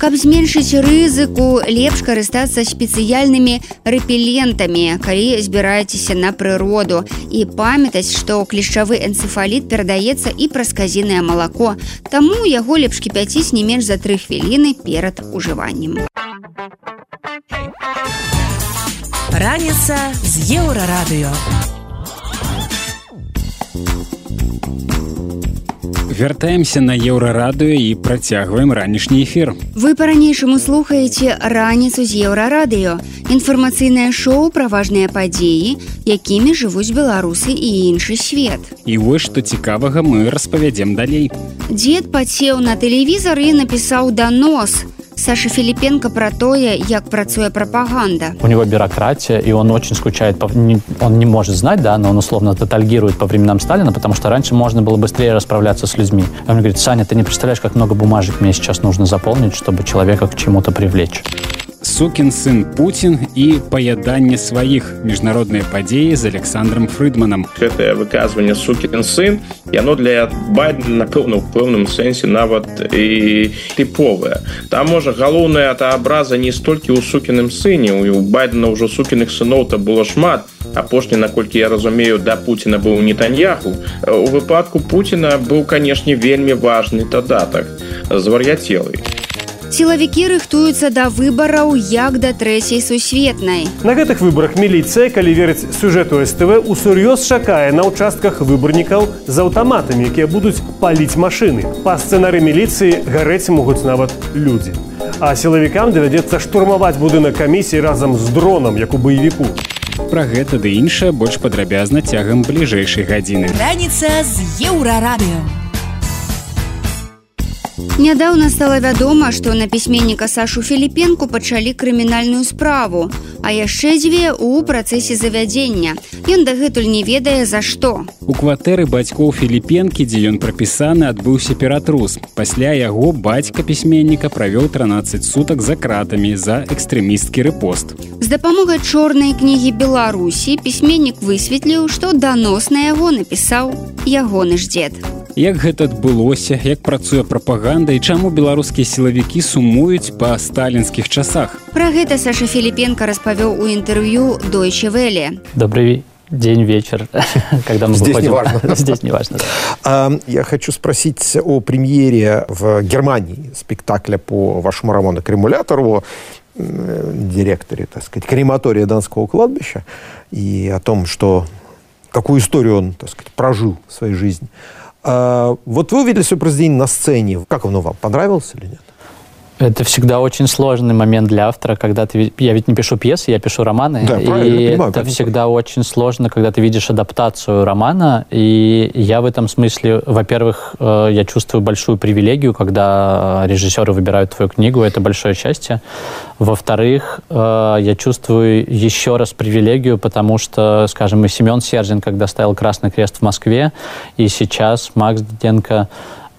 Каб зменшыць рызыку, лепш карыстацца спецыяльнымі рэпелентамі, калі збіраецеся на прыроду і памятаць, што клішчавы энцефаліт перадаецца і праз казінае малако. Таму яго лепш кіпяціць не менш за тры хвіліны перад ужываннем. Раніца з еўрарадыё. Вяртаемся на еўрарадыё і працягваем ранішні эфір. Вы па-ранейшаму слухаеце раніцу з еўрарадыё. Інфармацыйнае шоу пра важныя падзеі, якімі жывуць беларусы і іншы свет. І вось што цікавага мы распавядзем далей. Дзед пацеў на тэлевізар і напісаў данос. Саша Филипенко про то, як працуе пропаганда. У него бюрократия, и он очень скучает. Он не может знать, да, но он условно тотальгирует по временам Сталина, потому что раньше можно было быстрее расправляться с людьми. Он говорит, Саня, ты не представляешь, как много бумажек мне сейчас нужно заполнить, чтобы человека к чему-то привлечь. Сукін сын Путін і паяданне сваіх міжнародныя падзеі з Александром Фрыдманам. Гэтае выказванне сукін сын яно для байдена напэўна ў пэўным сэнсе нават і тыповае. Там можа галоўная та абраза не столькі ў сукіным сыне у байдена ўжо сукіных сыноў то было шмат. Апошні наколькі я разумею да Пуціна быў нетаньяху. У выпадку Пуціна быў канешне вельмі важны дадатак звар'яцелый сілавікі рыхтуюцца да выбараў як да трэцяй сусветнай на гэтых выбарах міліцыя калі верыць сюжэту СТВ усур'ёз чакае на ўчастках выбарнікаў з аўтаматамі якія будуць паліць машыны. Па сцэнары міліцыі гарэць могуць нават людзі. А сілавікам давядзецца штурмаваць будынак камісіі разам з дронам як у баевіку. Пра гэта ды іншае больш падрабязна цягам бліжэйшай гадзіны. Раніца з еўрарадыё Нядаўна стала вядома, што на пісьменніка Сашу Філіпенку пачалі крымінальную справу, а яшчэ дзве ў працэсе завядзення. Ён дагэтуль не ведае за што. У кватэры бацькоў Філіпенкі, дзе ён прапісаны, адбыўся ператрус. Пасля яго бацька пісьменніка правёў 13 сутак за кратамі за экстрэмісткі рэпост. З дапамогай чорнай кнігі Беларусі пісьменнік высветліў, што данос на яго напісаў ягоны ж дзед як гэта адбылося як працуе прапаганда і чаму беларускія сілавікі сумуюць па сталінскіх часах? Пра гэта саша філіпенко распавёў у інтэрв'ю дойче веле добрый день вечер когда мы здесь не важно здесь не важно я хочу спросить о премьере в германии спектакля по вашему роману кремулятору директоре, так сказать, крематория Донского кладбища и о том, что какую историю он, так сказать, прожил в своей жизни. А вот вы увидели свое произведение на сцене. Как оно вам? Понравилось или нет? Это всегда очень сложный момент для автора, когда ты... Я ведь не пишу пьесы, я пишу романы. Да, и понимаю, это конечно. всегда очень сложно, когда ты видишь адаптацию романа. И я в этом смысле, во-первых, э, я чувствую большую привилегию, когда режиссеры выбирают твою книгу. Это большое счастье. Во-вторых, э, я чувствую еще раз привилегию, потому что, скажем, и Семен Сержин, когда ставил «Красный крест» в Москве, и сейчас Макс Диденко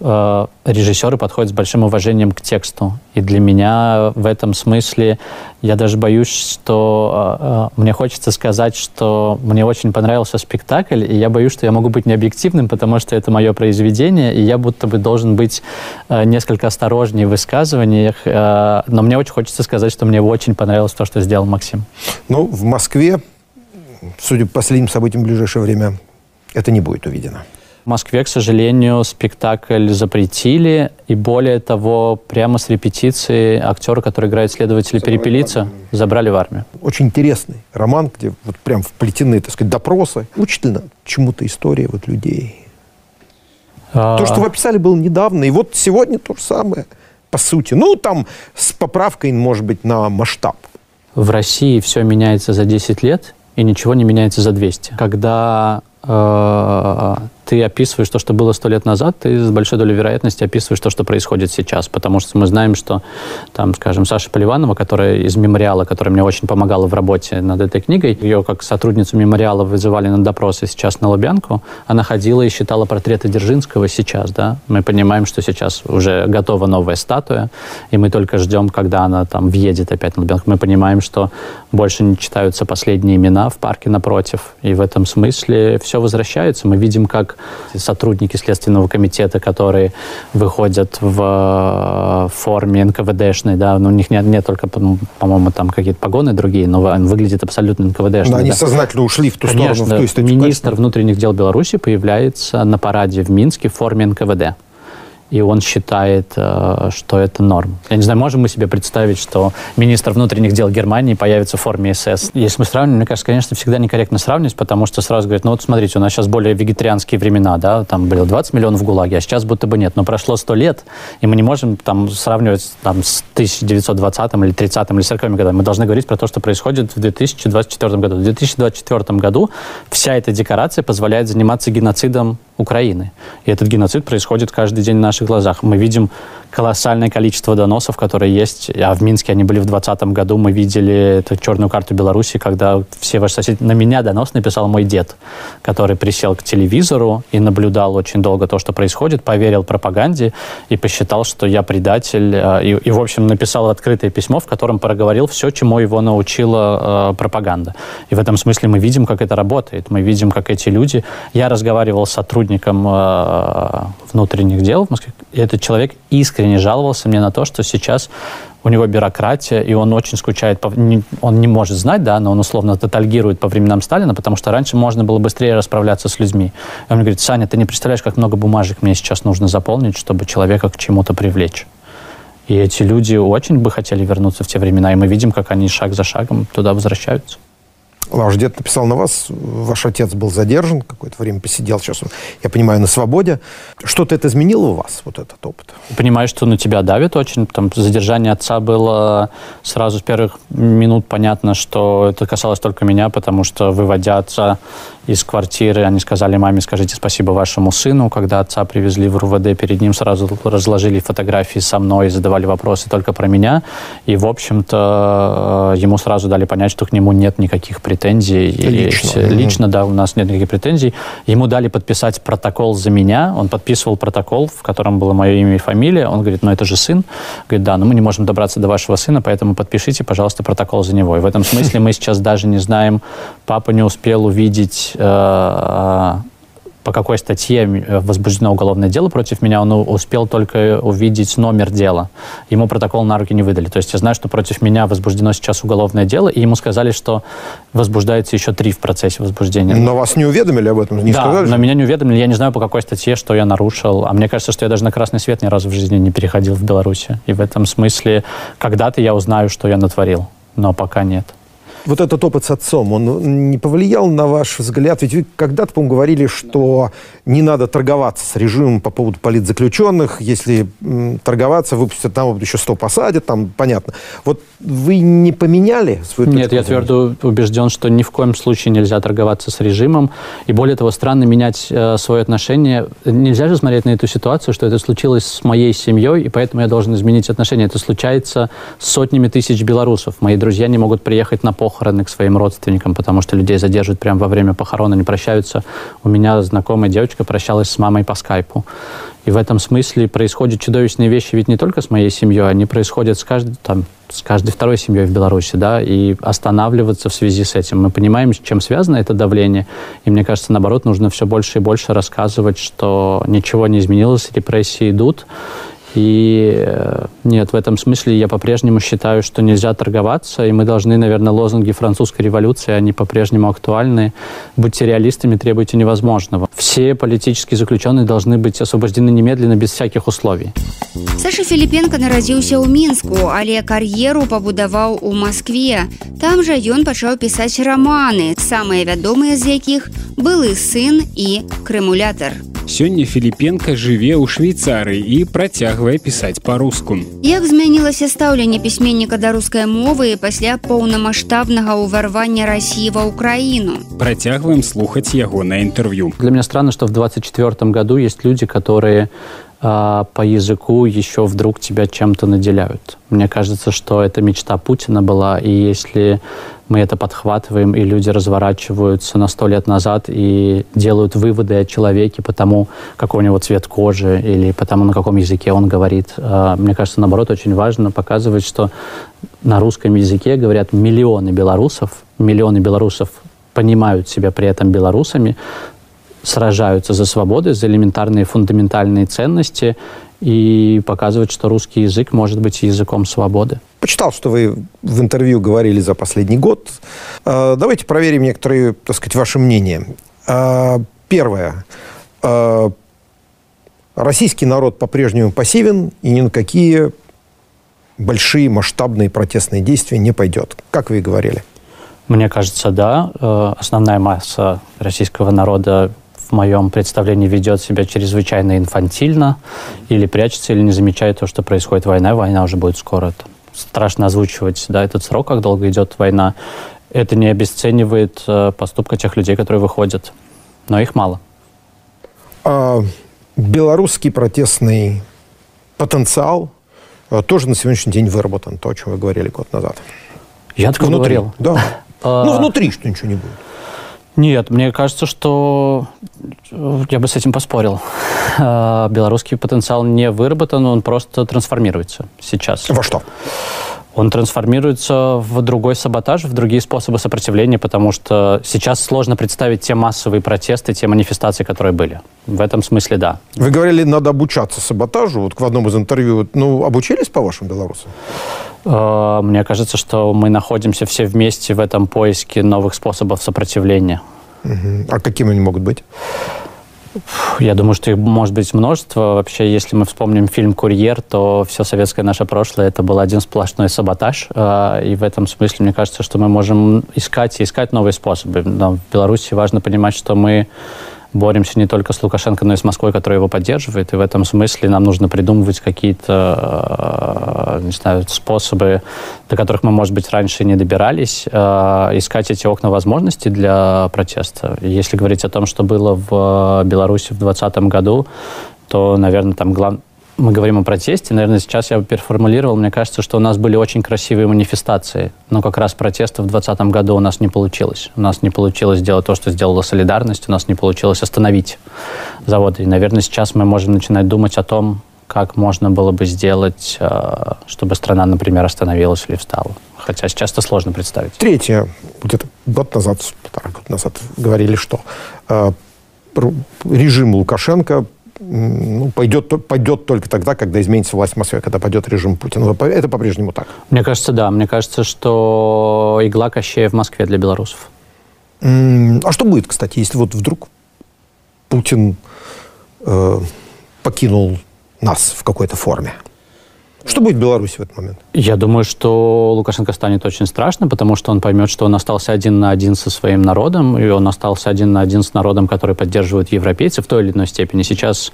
э, режиссеры подходят с большим уважением к тексту. И для меня в этом смысле я даже боюсь, что э, э, мне хочется сказать, что мне очень понравился спектакль, и я боюсь, что я могу быть необъективным, потому что это мое произведение, и я будто бы должен быть э, несколько осторожнее в высказываниях. Э, но мне очень хочется сказать, что мне очень понравилось то, что сделал Максим. Ну, в Москве, судя по последним событиям в ближайшее время, это не будет увидено. В Москве, к сожалению, спектакль запретили, и более того, прямо с репетиции актера, который играет следователя Перепелица, забрали в армию. Очень интересный роман, где вот прям вплетены, так сказать, допросы. Учительно чему-то история вот людей. А, То, что вы описали, было недавно, и вот сегодня то же самое, по сути. Ну, там с поправкой, может быть, на масштаб. В России все меняется за 10 лет, и ничего не меняется за 200. Когда э, ты описываешь то, что было сто лет назад, ты с большой долей вероятности описываешь то, что происходит сейчас. Потому что мы знаем, что, там, скажем, Саша Поливанова, которая из мемориала, которая мне очень помогала в работе над этой книгой, ее как сотрудницу мемориала вызывали на допросы сейчас на Лубянку, она ходила и считала портреты Дзержинского сейчас, да. Мы понимаем, что сейчас уже готова новая статуя, и мы только ждем, когда она там въедет опять на Лубянку. Мы понимаем, что больше не читаются последние имена в парке напротив, и в этом смысле все возвращается. Мы видим, как сотрудники Следственного комитета, которые выходят в форме НКВДшной, да, но у них нет, нет только, ну, по-моему, там какие-то погоны другие, но выглядит абсолютно НКВДшной. Но они да. сознательно ушли в ту Конечно, сторону, в ту министр внутренних дел Беларуси появляется на параде в Минске в форме НКВД. И он считает, э, что это норм. Я не знаю, можем мы себе представить, что министр внутренних дел Германии появится в форме СС. Если мы сравним, мне кажется, конечно, всегда некорректно сравнивать, потому что сразу говорят, ну вот смотрите, у нас сейчас более вегетарианские времена, да, там было 20 миллионов в ГУЛАГе, а сейчас будто бы нет. Но прошло 100 лет, и мы не можем там сравнивать там, с 1920 или 30 или 40 годами. Мы должны говорить про то, что происходит в 2024 году. В 2024 году вся эта декорация позволяет заниматься геноцидом Украины. И этот геноцид происходит каждый день на наших глазах. Мы видим колоссальное количество доносов, которые есть. А в Минске они были в 2020 году. Мы видели эту черную карту Беларуси, когда все ваши соседи... На меня донос написал мой дед, который присел к телевизору и наблюдал очень долго то, что происходит, поверил пропаганде и посчитал, что я предатель. э, И, и в общем, написал открытое письмо, в котором проговорил все, чему его научила э, пропаганда. И в этом смысле мы видим, как это работает. Мы видим, как эти люди... Я разговаривал с сотрудником э, внутренних дел в Москве, и этот человек искренне жаловался мне на то, что сейчас у него бюрократия, и он очень скучает, по, он не может знать, да, но он условно тотальгирует по временам Сталина, потому что раньше можно было быстрее расправляться с людьми. И он мне говорит, Саня, ты не представляешь, как много бумажек мне сейчас нужно заполнить, чтобы человека к чему-то привлечь. И эти люди очень бы хотели вернуться в те времена, и мы видим, как они шаг за шагом туда возвращаются. Ваш дед написал на вас, ваш отец был задержан, какое-то время посидел, сейчас, я понимаю, на свободе. Что-то это изменило у вас, вот этот опыт? Понимаешь, что на тебя давит очень. Там задержание отца было сразу с первых минут понятно, что это касалось только меня, потому что, выводя отца из квартиры, они сказали маме, скажите спасибо вашему сыну. Когда отца привезли в РУВД, перед ним сразу разложили фотографии со мной, задавали вопросы только про меня. И, в общем-то, ему сразу дали понять, что к нему нет никаких претензий. И Лично. все- Мгм. лично, да, у нас нет никаких претензий. Ему дали подписать протокол за меня. Он подписывал протокол, в котором было мое имя и фамилия. Он говорит, ну это же сын. Говорит, да, но мы не можем добраться до вашего сына, поэтому подпишите, пожалуйста, протокол за него. И в этом смысле мы сейчас даже не знаем, папа не успел увидеть э, по какой статье э, возбуждено уголовное дело против меня, он успел только увидеть номер дела. Ему протокол на руки не выдали. То есть я знаю, что против меня возбуждено сейчас уголовное дело, и ему сказали, что возбуждается еще три в процессе возбуждения. Но вас не уведомили об этом? Не да, сказали, но меня не уведомили. Я не знаю, по какой статье, что я нарушил. А мне кажется, что я даже на красный свет ни разу в жизни не переходил в Беларуси. И в этом смысле когда-то я узнаю, что я натворил. Но пока нет вот этот опыт с отцом, он не повлиял на ваш взгляд? Ведь вы когда-то, по-моему, говорили, что не надо торговаться с режимом по поводу политзаключенных. Если торговаться, выпустят там еще 100 посадят, там понятно. Вот вы не поменяли свою Нет, я твердо убежден, что ни в коем случае нельзя торговаться с режимом. И более того, странно менять э, свое отношение. Нельзя же смотреть на эту ситуацию, что это случилось с моей семьей, и поэтому я должен изменить отношения. Это случается с сотнями тысяч белорусов. Мои друзья не могут приехать на похороны к своим родственникам, потому что людей задерживают прямо во время похорона, не прощаются. У меня знакомая девочка прощалась с мамой по скайпу. И в этом смысле происходят чудовищные вещи ведь не только с моей семьей, они происходят с каждой, там, с каждой второй семьей в Беларуси, да, и останавливаться в связи с этим. Мы понимаем, с чем связано это давление, и мне кажется, наоборот, нужно все больше и больше рассказывать, что ничего не изменилось, репрессии идут, и э, нет, в этом смысле я по-прежнему считаю, что нельзя торговаться, и мы должны, наверное, лозунги французской революции, они по-прежнему актуальны. Будьте реалистами, требуйте невозможного. Все политические заключенные должны быть освобождены немедленно, без всяких условий. Саша Філіпенко нарадзіўся ў мінску, але кар'еру пабудаваў у Маскве. Там жа ён пачаў пісаць раманы, самыя вядомыя з якіх былы сын і крымулятар. Сёння Філіпенко жыве ў Швейцарыі і працягвае пісаць па-руску. Як змянілася стаўленне пісьменніка да рускай мовы пасля поўнамасштабнага ўварвання рассіі ва ўкраіну. Працягваем слухаць яго на інтэрв'ю. Для меня странно, что в 24 году есть люди, которые а, по языку еще вдруг тебя чем-то наделяют. Мне кажется, что это мечта Путина была, и если мы это подхватываем, и люди разворачиваются на сто лет назад и делают выводы о человеке по тому, какой у него цвет кожи или по тому, на каком языке он говорит. А, мне кажется, наоборот, очень важно показывать, что на русском языке говорят миллионы белорусов, миллионы белорусов понимают себя при этом белорусами, сражаются за свободы, за элементарные фундаментальные ценности и показывать, что русский язык может быть языком свободы. Почитал, что вы в интервью говорили за последний год. А, давайте проверим некоторые, так сказать, ваши мнения. А, первое. А, российский народ по-прежнему пассивен и ни на какие большие масштабные протестные действия не пойдет, как вы и говорили. Мне кажется, да. Э, основная масса российского народа в моем представлении ведет себя чрезвычайно инфантильно или прячется, или не замечает то, что происходит война. Война уже будет скоро. Страшно озвучивать да, этот срок, как долго идет война. Это не обесценивает э, поступка тех людей, которые выходят. Но их мало. А, белорусский протестный потенциал э, тоже на сегодняшний день выработан, то, о чем вы говорили год назад. Я так говорил. Да. А, ну, внутри что ничего не будет. Нет, мне кажется, что я бы с этим поспорил. А, белорусский потенциал не выработан, он просто трансформируется сейчас. Во что? он трансформируется в другой саботаж, в другие способы сопротивления, потому что сейчас сложно представить те массовые протесты, те манифестации, которые были. В этом смысле да. Вы говорили, надо обучаться саботажу. Вот в одном из интервью, ну, обучились, по-вашему, белорусы? А, мне кажется, что мы находимся все вместе в этом поиске новых способов сопротивления. А какими они могут быть? Я думаю, что их может быть множество. Вообще, если мы вспомним фильм «Курьер», то все советское наше прошлое это был один сплошной саботаж. А, и в этом смысле, мне кажется, что мы можем искать и искать новые способы. Но в Беларуси важно понимать, что мы боремся не только с Лукашенко, но и с Москвой, которая его поддерживает. И в этом смысле нам нужно придумывать какие-то, э, не знаю, способы, до которых мы, может быть, раньше не добирались, э, искать эти окна возможностей для протеста. Если говорить о том, что было в Беларуси в 2020 году, то, наверное, там главное мы говорим о протесте, наверное, сейчас я переформулировал, мне кажется, что у нас были очень красивые манифестации, но как раз протеста в 2020 году у нас не получилось. У нас не получилось сделать то, что сделала солидарность, у нас не получилось остановить заводы. И, наверное, сейчас мы можем начинать думать о том, как можно было бы сделать, э, чтобы страна, например, остановилась или встала. Хотя сейчас это сложно представить. Третье. Где-то год назад, полтора года назад говорили, что э, режим Лукашенко ну, пойдет, пойдет только тогда, когда изменится власть в Москве, когда пойдет режим Путина. Это по-прежнему так? Мне кажется, да. Мне кажется, что игла Кощея в Москве для белорусов. А что будет, кстати, если вот вдруг Путин э, покинул нас в какой-то форме? Что будет в Беларуси в этот момент? Я думаю, что Лукашенко станет очень страшно, потому что он поймет, что он остался один на один со своим народом, и он остался один на один с народом, который поддерживает европейцев в той или иной степени. Сейчас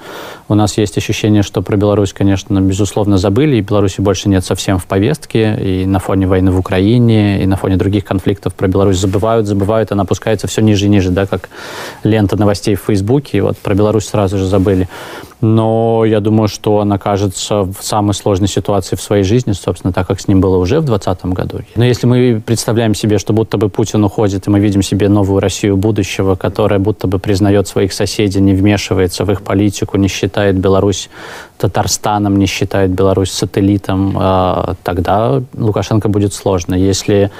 у нас есть ощущение, что про Беларусь, конечно, безусловно, забыли, и Беларуси больше нет совсем в повестке, и на фоне войны в Украине, и на фоне других конфликтов про Беларусь забывают, забывают, она опускается все ниже и ниже, да, как лента новостей в Фейсбуке, и вот про Беларусь сразу же забыли но я думаю, что он окажется в самой сложной ситуации в своей жизни, собственно, так как с ним было уже в 2020 году. Но если мы представляем себе, что будто бы Путин уходит, и мы видим себе новую Россию будущего, которая будто бы признает своих соседей, не вмешивается в их политику, не считает Беларусь Татарстаном, не считает Беларусь сателлитом, э, тогда Лукашенко будет сложно. Если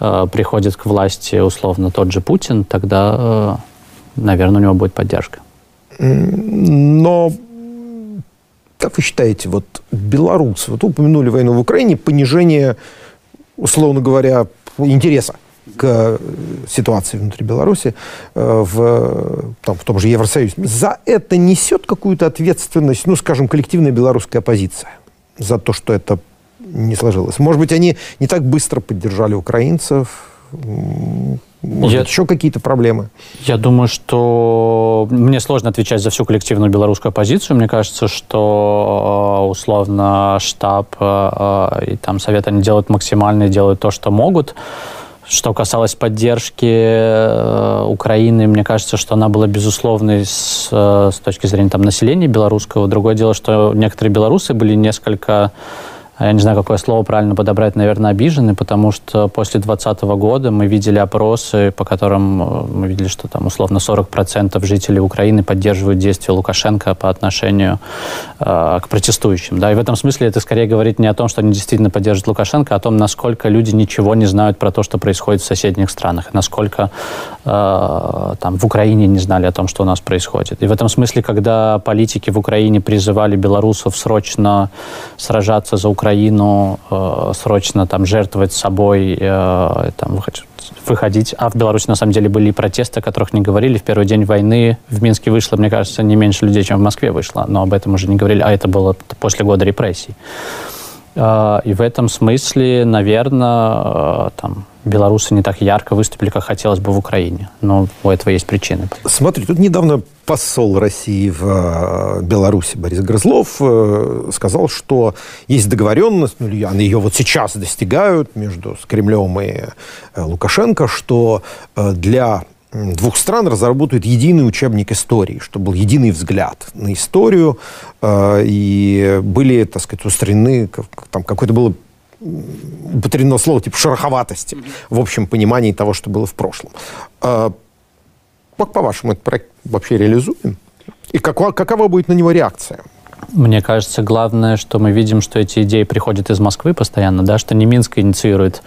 э, приходит к власти условно тот же Путин, тогда, э, наверное, у него будет поддержка. Но как вы считаете, вот белорусы, вот упомянули войну в Украине, понижение, условно говоря, интереса к ситуации внутри Беларуси э, в, там, в том же Евросоюзе. За это несет какую-то ответственность, ну, скажем, коллективная белорусская оппозиция? За то, что это не сложилось? Может быть, они не так быстро поддержали украинцев? Может, я, еще какие-то проблемы? Я думаю, что мне сложно отвечать за всю коллективную белорусскую оппозицию. Мне кажется, что э, условно штаб э, и там совет они делают максимально, делают то, что могут. Что касалось поддержки э, Украины, мне кажется, что она была безусловной с, с точки зрения там, населения белорусского. Другое дело, что некоторые белорусы были несколько я не знаю, какое слово правильно подобрать, наверное, обижены, потому что после 2020 года мы видели опросы, по которым э, мы видели, что там условно 40% жителей Украины поддерживают действия Лукашенко по отношению э, к протестующим. Да? И в этом смысле это скорее говорит не о том, что они действительно поддерживают Лукашенко, а о том, насколько люди ничего не знают про то, что происходит в соседних странах, насколько э, там в Украине не знали о том, что у нас происходит. И в этом смысле, когда политики в Украине призывали белорусов срочно сражаться за Украину, Украину, э, срочно там жертвовать собой, э, там, выходить. А в Беларуси на самом деле были и протесты, о которых не говорили. В первый день войны в Минске вышло, мне кажется, не меньше людей, чем в Москве вышло. Но об этом уже не говорили. А это было после года репрессий. Э, и в этом смысле, наверное, э, там, белорусы не так ярко выступили, как хотелось бы в Украине. Но у этого есть причины. Смотри, тут недавно посол России в э, Беларуси Борис Грызлов сказал, что есть договоренность, ну, они ее вот сейчас достигают между Кремлем и Лукашенко, что для двух стран разработают единый учебник истории, чтобы был единый взгляд на историю, э, и были, так сказать, устроены, там какое-то было употреблено слово типа шероховатости в общем понимании того, что было в прошлом. Э, как, по-вашему, этот проект вообще реализуем? И какова, какова будет на него реакция? Мне кажется, главное, что мы видим, что эти идеи приходят из Москвы постоянно, да, что не Минск инициирует,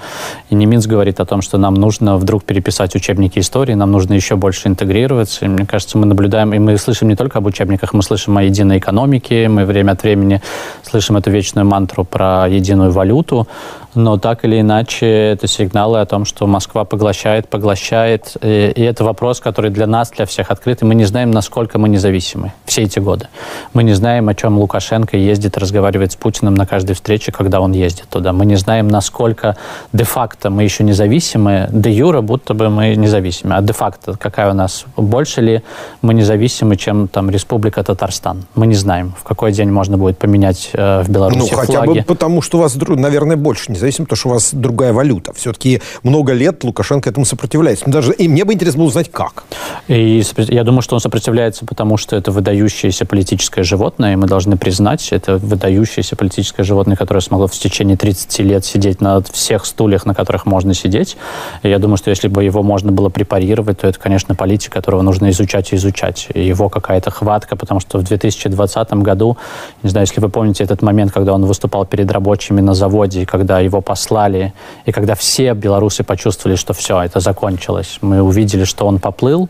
и не Минск говорит о том, что нам нужно вдруг переписать учебники истории, нам нужно еще больше интегрироваться. И мне кажется, мы наблюдаем, и мы слышим не только об учебниках, мы слышим о единой экономике, мы время от времени слышим эту вечную мантру про единую валюту, но так или иначе это сигналы о том, что Москва поглощает, поглощает. И, и это вопрос, который для нас, для всех открыт. И мы не знаем, насколько мы независимы все эти годы. Мы не знаем, о чем Лукашенко ездит, разговаривает с Путиным на каждой встрече, когда он ездит туда. Мы не знаем, насколько де-факто мы еще независимы. Де-юра будто бы мы независимы. А де-факто какая у нас? Больше ли мы независимы, чем там Республика Татарстан? Мы не знаем, в какой день можно будет поменять э, в Беларуси ну, хотя бы потому, что у вас, наверное, больше независимы независимо, потому что у вас другая валюта. Все-таки много лет Лукашенко этому сопротивляется. Даже, и мне бы интересно было узнать, как. И я думаю, что он сопротивляется, потому что это выдающееся политическое животное, и мы должны признать, это выдающееся политическое животное, которое смогло в течение 30 лет сидеть на всех стульях, на которых можно сидеть. И я думаю, что если бы его можно было препарировать, то это, конечно, политик, которого нужно изучать и изучать. Его какая-то хватка, потому что в 2020 году, не знаю, если вы помните этот момент, когда он выступал перед рабочими на заводе, и когда его его послали, и когда все белорусы почувствовали, что все, это закончилось, мы увидели, что он поплыл,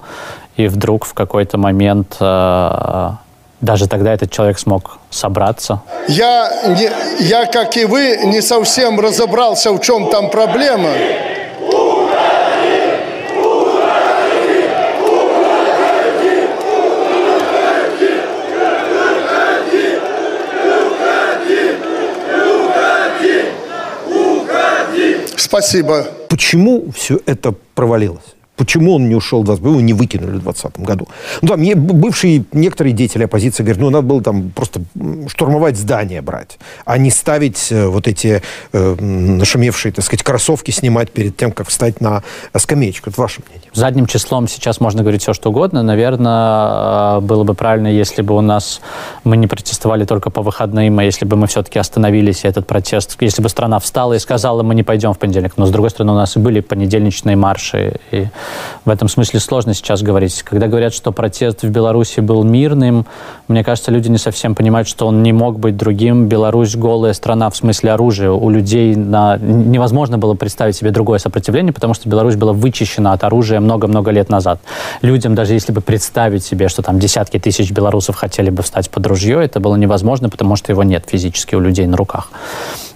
и вдруг в какой-то момент э, даже тогда этот человек смог собраться. Я, не, я, как и вы, не совсем разобрался, в чем там проблема. Спасибо. Почему все это провалилось? Почему он не ушел в 20 его не выкинули в 2020 году? Ну, там бывшие некоторые деятели оппозиции говорят, ну, надо было там просто штурмовать здание брать, а не ставить э, вот эти э, нашумевшие, так сказать, кроссовки снимать перед тем, как встать на скамеечку. Это ваше мнение. Задним числом сейчас можно говорить все, что угодно. Наверное, э, было бы правильно, если бы у нас мы не протестовали только по выходным, а если бы мы все-таки остановились, и этот протест, если бы страна встала и сказала, мы не пойдем в понедельник. Но, с другой стороны, у нас и были понедельничные марши, и в этом смысле сложно сейчас говорить. Когда говорят, что протест в Беларуси был мирным, мне кажется, люди не совсем понимают, что он не мог быть другим. Беларусь голая страна в смысле оружия. У людей на... невозможно было представить себе другое сопротивление, потому что Беларусь была вычищена от оружия много-много лет назад. Людям, даже если бы представить себе, что там десятки тысяч белорусов хотели бы встать под ружье, это было невозможно, потому что его нет физически у людей на руках.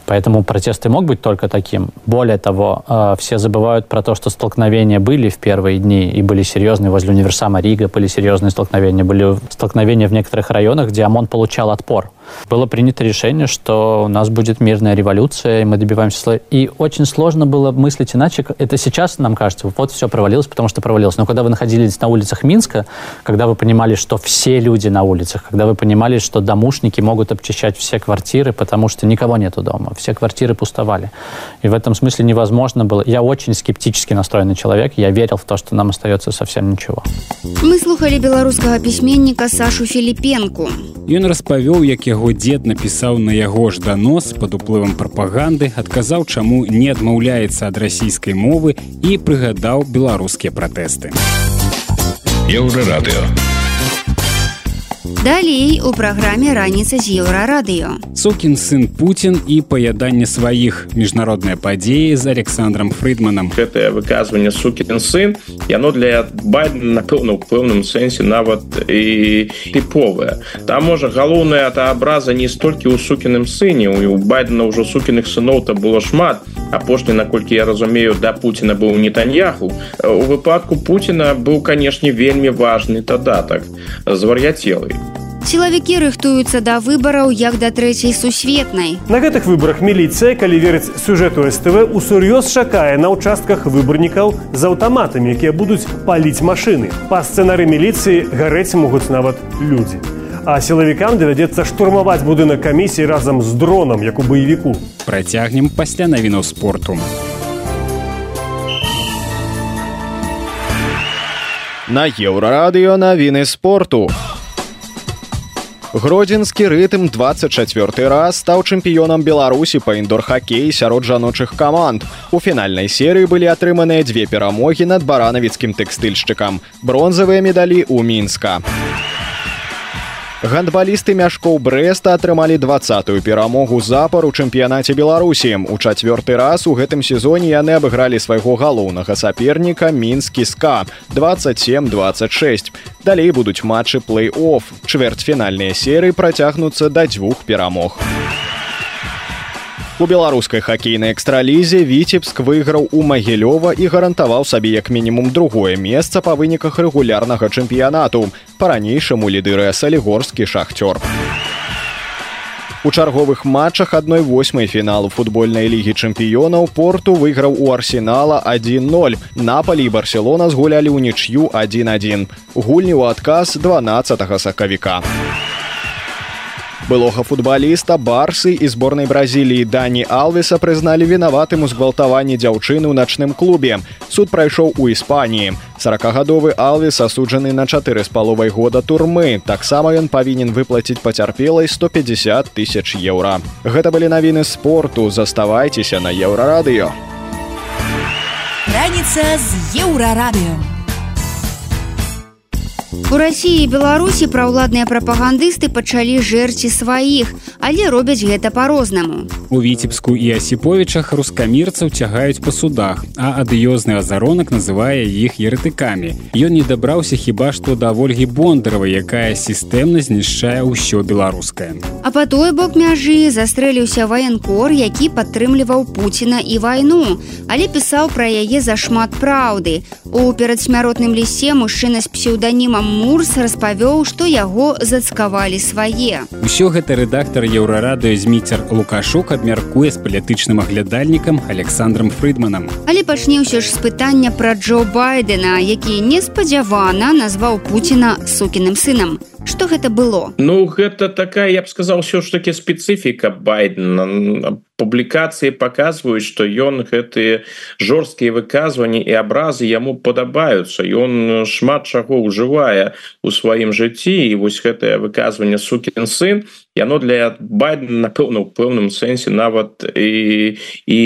Поэтому протест и мог быть только таким. Более того, э, все забывают про то, что столкновения были в первые дни и были серьезные возле универсама Рига, были серьезные столкновения, были столкновения в некоторых районах, где ОМОН получал отпор. Было принято решение, что у нас будет мирная революция, и мы добиваемся... И очень сложно было мыслить иначе. Это сейчас нам кажется, вот все провалилось, потому что провалилось. Но когда вы находились на улицах Минска, когда вы понимали, что все люди на улицах, когда вы понимали, что домушники могут обчищать все квартиры, потому что никого нету дома, все квартиры пустовали. И в этом смысле невозможно было... Я очень скептически настроенный человек, я верил в то, что нам остается совсем ничего. Мы слухали белорусского письменника Сашу Филипенку. Ён распавёў, як яго дзед напісаў на яго ж данос пад уплывам прапаганды, адказаў, чаму не адмаўляецца ад расійскай мовы і прыгадаў беларускія пратэсты. Еўрарадыё. Далей у праграме раніца з еўрарадыё. Сукін сын Пуін і паяданне сваіх міжнародныя падзеі з Александром Фрыдманам. Гэтае выказванне сукін сын яно для байдена напэўна ў пэўным сэнсе нават і тыповае. Там можа галоўная та абраза не столькі ў сукіным сыне і у байдена ўжо сукіных сыноў то было шмат апошні наколькі я разумею да Пуціна быў нетаньяху у выпадку Пуціна быў канешне вельмі важны дадатак звар'яцелый Сілавікі рыхтуюцца да выбараў як да трэцяй сусветнай. На гэтых выбарах міліцыя, калі верыць сюжэту СТВ, усур'ёз чакае на ўчастках выбарнікаў з аўтаматамі, якія будуць паліць машыны. Па сцэнары міліцыі гарэць могуць нават людзі. А сілавікам давядзецца штурмаваць будынак камісіі разам з дронам, як у баевіку. Працягнем пасля навінаў спорту. На еўрарадыё навіны спорту. Гродзенскі рытм 24 раз стаў чэмпіёнам Беларусі па індор-хакеі сярод жаночых каманд. У фінальнай серыі былі атрыманыя дзве перамогі над баранавіцкім тэкстыльшчыкам. Бронзавыя медалі ў мінска. Гандбалісты мяшкоў Брэста атрымалі двадцатую перамогу запар у чэмпіянаце Беларусі. У чацвёрты раз у гэтым сезоне яны абыгралі свайго галоўнага саперніка мінскі ска 27-26. Далей будуць матчы плей-офф. Чвэрцьфінальныя серыі працягнуцца да дзвюх перамог. У беларускай хакейнай экстралізе віцебск выйграў у магілёва і гарантаваў сабе як мінімум другое месца па выніках рэгулярнага чэмпіянату. Па-ранейшаму лідыры салігорскі шахцёр. У чарговых матчах адной восьмай фіналу футбольнай лігі чэмпіёнаў порту выйграў у арсенала 10 напалі і барселона згулялі ў нічю 11 гульні ў адказ 12 сакавіка. у былога футбаліста барсы і зборнай бразіліі дані алвеса прызналі вінаватым у згвалтаванні дзяўчыны ў начным клубе. Суд прайшоў у іспаніі. Сорокгадовы алвес асуджаны на чатыры з паловай года турмы. Таксама ён павінен выплаціць пацярпелай 150 тысяч еўра. Гэта былі навіны спорту. Заставайцеся на еўрарадыё. Раніца з еўрарадыё У рассіі і беларусі праўладныя прапагандысты пачалі жэрці сваіх але робяць гэта по-рознаму у віцебску і асіповічах рускамірцаў цягаюць па судах а адыёзны азаронак называе іх ерытыкамі ён не дабраўся хіба што да ольгі бондарова якая сістэмна знішчае ўсё беларускае. А по той бок мяжы застрэліўся ваенкор які падтрымліваў пуціна і вайну але пісаў пра яе зашмат праўды. У перадсмяротным лісе мужчына з псеўданімам мурс распавёў што яго зацкавалі свае. Усё гэта рэдактор еўрарадыё зміцер лукашук абмяркуе з палітычным аглядальнікам александром фрыдманам. Але пачне ўсё ж з пытання пра джо байдена які неспадзявана назваў пуціна сукіным сынам что гэта было? Ну гэта такая я б сказал все ж таки спецыфіка байдена публікацыі показваюць что ён гэтые жорсткія выказванні і абразы яму падабаюцца ён шмат чаго ўжывае у сваім жыцці і вось гэтае выказванне сукін сын яно для байдена напэўна у пэўным сэнсе нават і і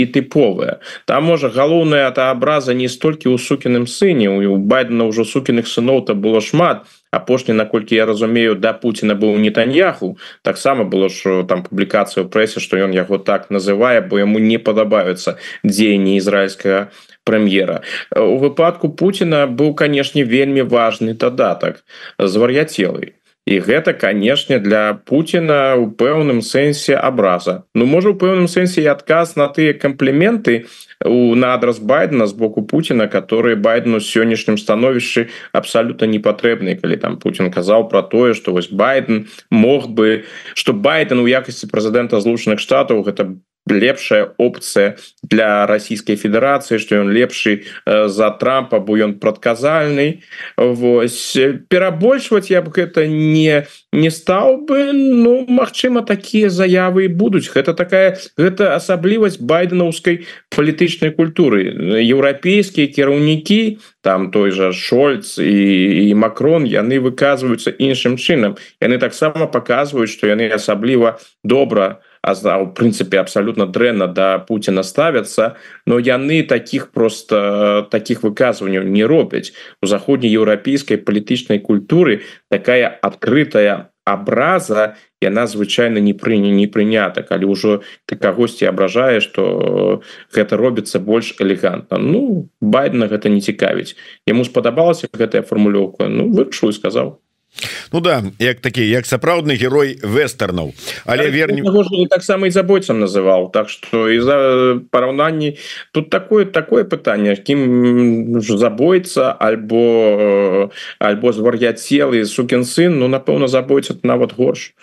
і тыповая там можа галоўная та абраза не столькі ў сукіным сыне у байдена ўжо сукіных сыноў то было шмат. Апошні наколькі я разумею да Пуціна быў нетаньяху. Таксама было ж там публікацыю прэсе што ён яго так называе бо яму не падабаюцца дзеянні ізраильскага прэм'ера у выпадку Пуціна быў канешне вельмі важны дадатак звар'яцелый і гэта канешне для Пуціна у пэўным сэнсе абраза. Ну можа у пэўным сэнсе і адказ на тыя кампліменты у на адрас байдена з боку Пуціна который байдену сённяшнім становішчы абсалютна не патрэбны калі там Путін казаў про тое что вось байден мог бы что байден у якасці прэзідэнта злучаных штатаў гэта лепшая опцыя для расійскай федэрацыі што ён лепшы э, за трампа бо ён прадказальны Вось. Перабольшваць я б гэта не не стаў бы ну Мачыма такія заявы будуць. Гэта такая гэта асаблівасць байденаўскай палітычнай культуры. Еўрапейскія кіраўнікі там той жа шольц і, і макрон яны выказваюцца іншым чынам. Яны таксама паказваюць што яны асабліва добра у у прынцыпе абсалютна дрэнна да Пуціна ставяцца но яны таких просто таких выказванняў не робяць у заходнееўрапейскай палітычнай культуры такая адкрытая абраза яна звычайна не прыня не прынята калі ўжо ты кагосьці абражае что гэта робіцца больш элегантна ну байдена гэта не цікавіць яму спадабалася гэтая фармулёўка ну вырашыў сказаў Ну да як такі як сапраўдны герой вестернаў. Але верні таксама і забойцам называў так что из-за параўнанні тут такое такое пытанне кім забойца альбо альбо звар'я целы сукін сын Ну напэўна забойца нават горш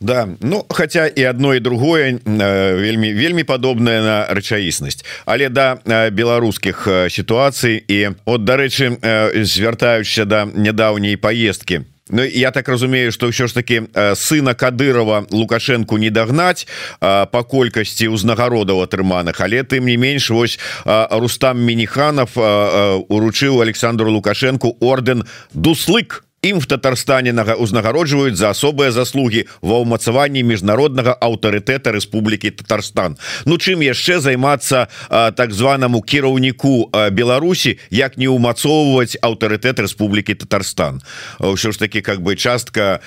Да. Ну хотя і одно і другое вельмі вельмі падобная на рэчаіснасць але да беларускіх сітуацый і от дарэчы звяртаючся да нядаўняй поездки. Ну я так разумею что ўсё ж таки сына кадырова лукашенко не дагнаць по колькасці ўзнагародаў атрыманых але тым не менш вось рустам міниханов уручыў александру лукашенко орден дуслык ім в татарстане нага узнагароджваюць за асобыя заслугі ва ўмацаванні міжнароднага аўтарытэта Рэспублікі Татарстан. Ну чым яшчэ займацца так званаму кіраўніку Беларусі як не ўмацоўваць аўтарытэт Рэспублікі Татарстан? Ўсё ж таки как бы частка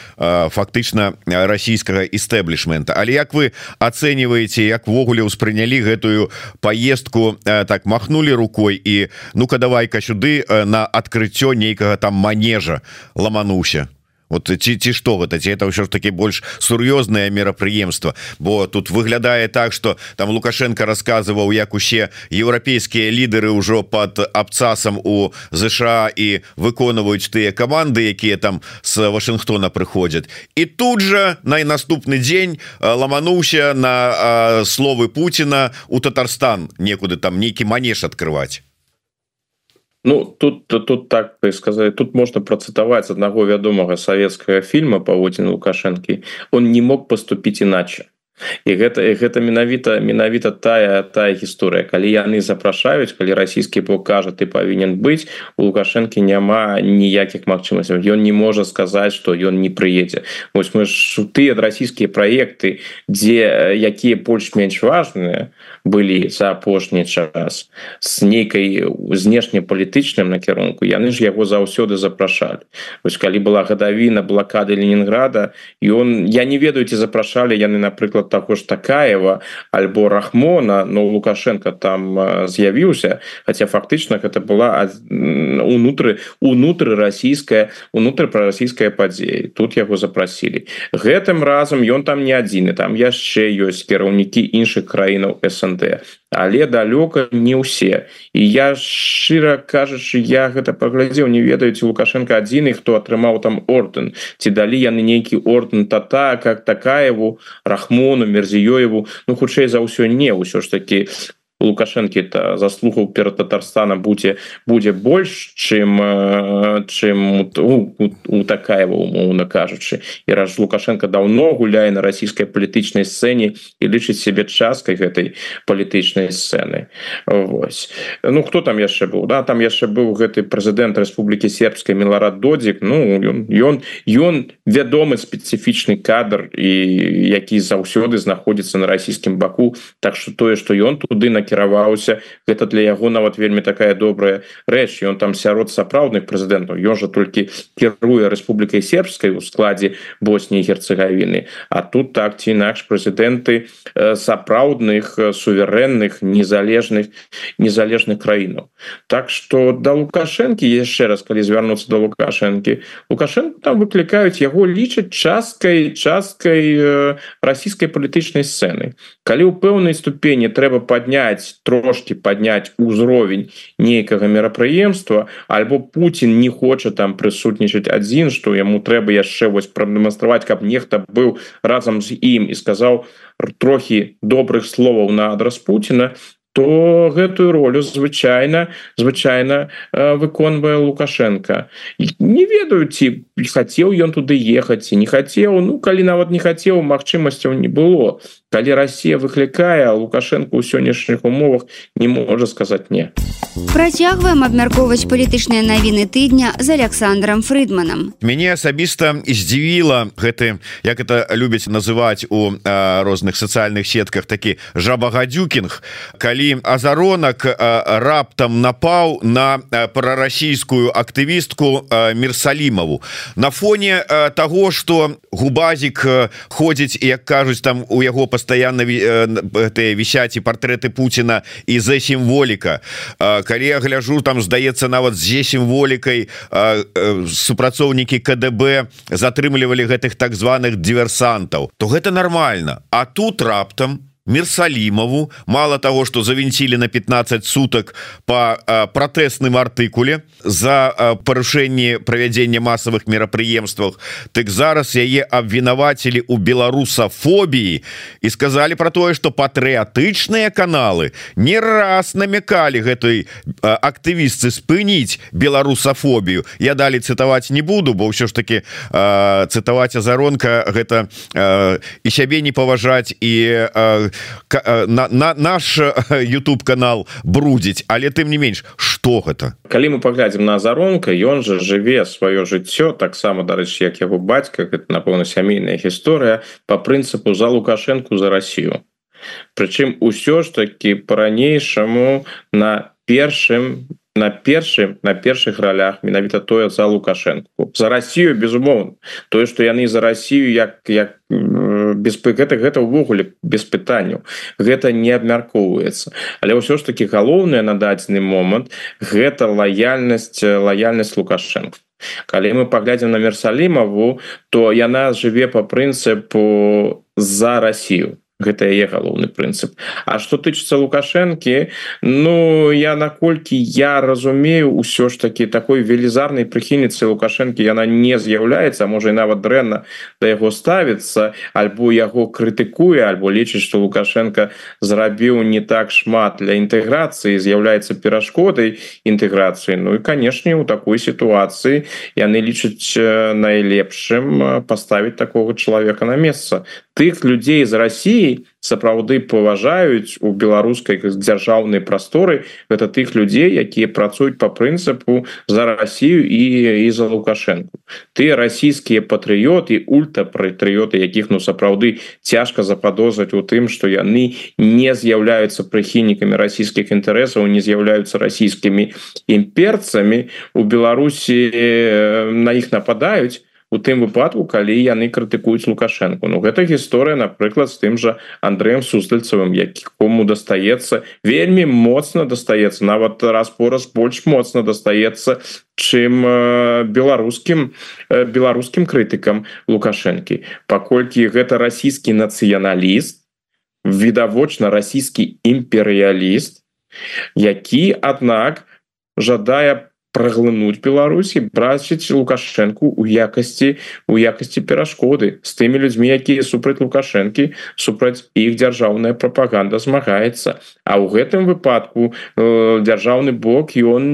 фактычна расійскага істэблішмента. Але як вы ацэньваеце як ввогуле ўспрынялі гэтую поездку так махнули рукой і ну-ка давай-ка сюды на адкрыццё нейкага там манежа ламануўся вот ці ці что гэта? Ці это ўсё ж таки больш сур'ёзнае мерапрыемства? Бо тут выглядае так что там лукашенко рассказываў як усе еўрапейскія лідары ўжо под абцасам у ЗША і выконваюць тыя каманды якія там с Вашынгтона прыходзяць. І тут же на наступны дзень ламануўся на словы Пуціна у Татарстан. Некуды там нейкі манеж открывать Ну тут тут так сказать тут можно процитовать одного вядомага советского фильма паводзін лукашэнкі он не мог поступить иначе і гэта гэта менавіта менавіта тая тая гісторыя. Калі яны запрашаюць калі расійскі бок кажа ты павінен быць у лукашэнкі няма ніякіх магчымасцяў. Ён не можа сказаць что ён не прыедзе. Вось мы ж тыя расійскія праекты дзе якія больш-менш важныя былі за апошні час с нейкай знешнепалітычным накірунку яны ж яго заўсёды запрашалі. Вось калі была гадавіна блакады Ленінграда ён я не ведаю ці запрашалі яны напрыклад таго ж такаева альбо рахмона но лукашенко там з'явіўся хотя фактычна гэта была унутры унутры расійская унутры прарасійская падзея. Тут яго запрасілі. Гэтым разам ён там не адзіны там яшчэ ёсць кіраўнікі іншых краінаў СНД але далёка не ўсе. І я шчыра кажучы я гэта паглядзеў не ведаюць лукашенко адзіны хто атрымаў там орден ці далі яны нейкі орден тата как такаеву рахмону мерзіёеву. Ну хутчэй за ўсё не ўсё ж таки лукашэнкі то заслухаў перад татарстана будзе будзе больш чым чым у, у, у такая умоўна кажучы і раз лукашенко даўно гуляе на расійскай палітычнай сцэне і лічыць себе часткай гэтай палітычнай сцэны Вось ну хто там яшчэ быў да там яшчэ быў гэты прэзідэнт Рэспублікі сербскай меларад додзік ну ён ён ён вядомы спецыфічны кадр і які заўсёды знаходзіцца на расійскім баку так что тое что ён туды накіраваў накіраваўся гэта для яго нават вельмі такая добрая рэч. Ён там сярод сапраўдных прэзідэнтаў. Ён жа толькі кіруе рэспублікай сербскай у складзе Босніі герцегавіны А тут так ці інакш прэзідэнты сапраўдных суверэнных незалежных незалежных краінаў. Так что да лукашэнкі яшчэ раз калі звярнуцца до лукашэнкі лукашенко там выклікаюць яго лічаць часткай часткай расійскай палітычнай сцэны. Калі ў пэўнай ступені трэба падняць падняць трошки падняць узровень нейкага мерапрыемства альбо Путін не хоча там прысутнічаць адзін что яму трэба яшчэ вось прадэманстраваць каб нехта быў разам з ім. І сказаў трохі добрых словаў на адрас Путина то гэтую ролю звычайна звычайна выконвае лукашенко. Не ведаю ці хацеў ён туды ехаць і не хацеў. Ну калі нават не хацеў магчымасцяў не было. Калі Россия выклікае лукашенко ў сённяшніх умовах не можа сказаць не працягваем абмяркоўваць палітычныя навіны тыдня з александром фрыдманам. Мяне асабіста здзівіла гэты як это любяць называць у а, розных сацыяльных сетках такі жабагадзюкінг калі азаронак раптам напаў на прарасійскую актывістку мірсалімаву на фоне того что губазік ходзіць як кажуць там у яго постоянно ты вісяць і партрэты Путина і за сімволіка калі я гляжу там здаецца нават з сімволікай супрацоўнікі КДБ затрымлівалі гэтых так званых діверсантаў то гэта нормально. А тут раптам у Мерсалимову мало того что завинтили на 15 суток по протэсным артыкуле за парушэнне правядзення массовых мерапрыемствах так зараз яе абвінавацілі у беларусафобіі і сказали про тое что патрыятычныя каналы не раз намякалі гэтай актывісцы спыніць беларусафобію я далі цытаваць не буду бо ўсё ж таки цытаваць азаронка гэта і сябе не паважаць і на, на наш YouTube канал брудзіць але тым не менш что гэта калі мы паглядзім на азаронка ён жа жыве сваё жыццё таксама дарэчы як яго бацька гэта напэўна сямейная гісторыя по прынцыпу за лукашэнку за Россию Прычым усё ж таки по-ранейшаму на першым на першым на першых ролях менавіта тое за лукашэнку за Россию безумоўно тое что яны за Россию як як без гэта гэта ўвогуле без пытанняў. Гэта не абмяркоўваецца. Але ўсё ж таки галоўнае на дадзены момант гэта лаяльнасць лаяльнасць лукашенко калі мы паглядзім на мерсалімаву то яна жыве по прынцыпу за Россию гэта яе галоўны прынцып. А что тычыцца лукашэнкі Ну я наколькі я разумею ўсё ж таки такой велізарнай прыхільніцы лукашэнкі яна не з'яўляецца можа і нават дрэнна да яго ставіцца альбо яго крытыкуе альбо лічыць что лукашенко зрабіў не так шмат для інтэграцыі з'яўляецца перашкодай інтэграцыі. Ну і канешне у такой сітуацыі яны лічаць найлепшым паставіць такого чалавека на месца. Тых людзей з Росіі сапраўды паважаюць у беларускай дзяржаўнай прасторы гэта тых людзей якія працуюць по прынцыпу за Россию і і за лукашенко ты расійскія патрыёты ультапатрыёты якіх ну сапраўды цяжка заподозраць у тым что яны не з'яўляюцца прыхільнікамі расійскіх інтарэсаў не з'яўляюцца расійскімі імперцамі. У Беларусі на іх нападаюць у тым выпадку калі яны крытыкуюць лукашенко Ну гэта гісторыя напрыклад з тым жа Андреем суздальцавым якому дастаецца вельмі моцна дастаецца нават раз пораз больш моцна дастаецца чым беларускім беларускім крытыкам лукашэнкі. Паколькі гэта расійскі нацыяналіст відавочна расійскі імперыяліст які аднак жадае праглынуць Беларусі брачыць лукашэнку у якасці у якасці перашкоды з тымі людзьмі якія супраць лукашэнкі супраць іх дзяржаўная прапаганда змагаецца. А ў гэтым выпадку э, дзяржаўны бок ён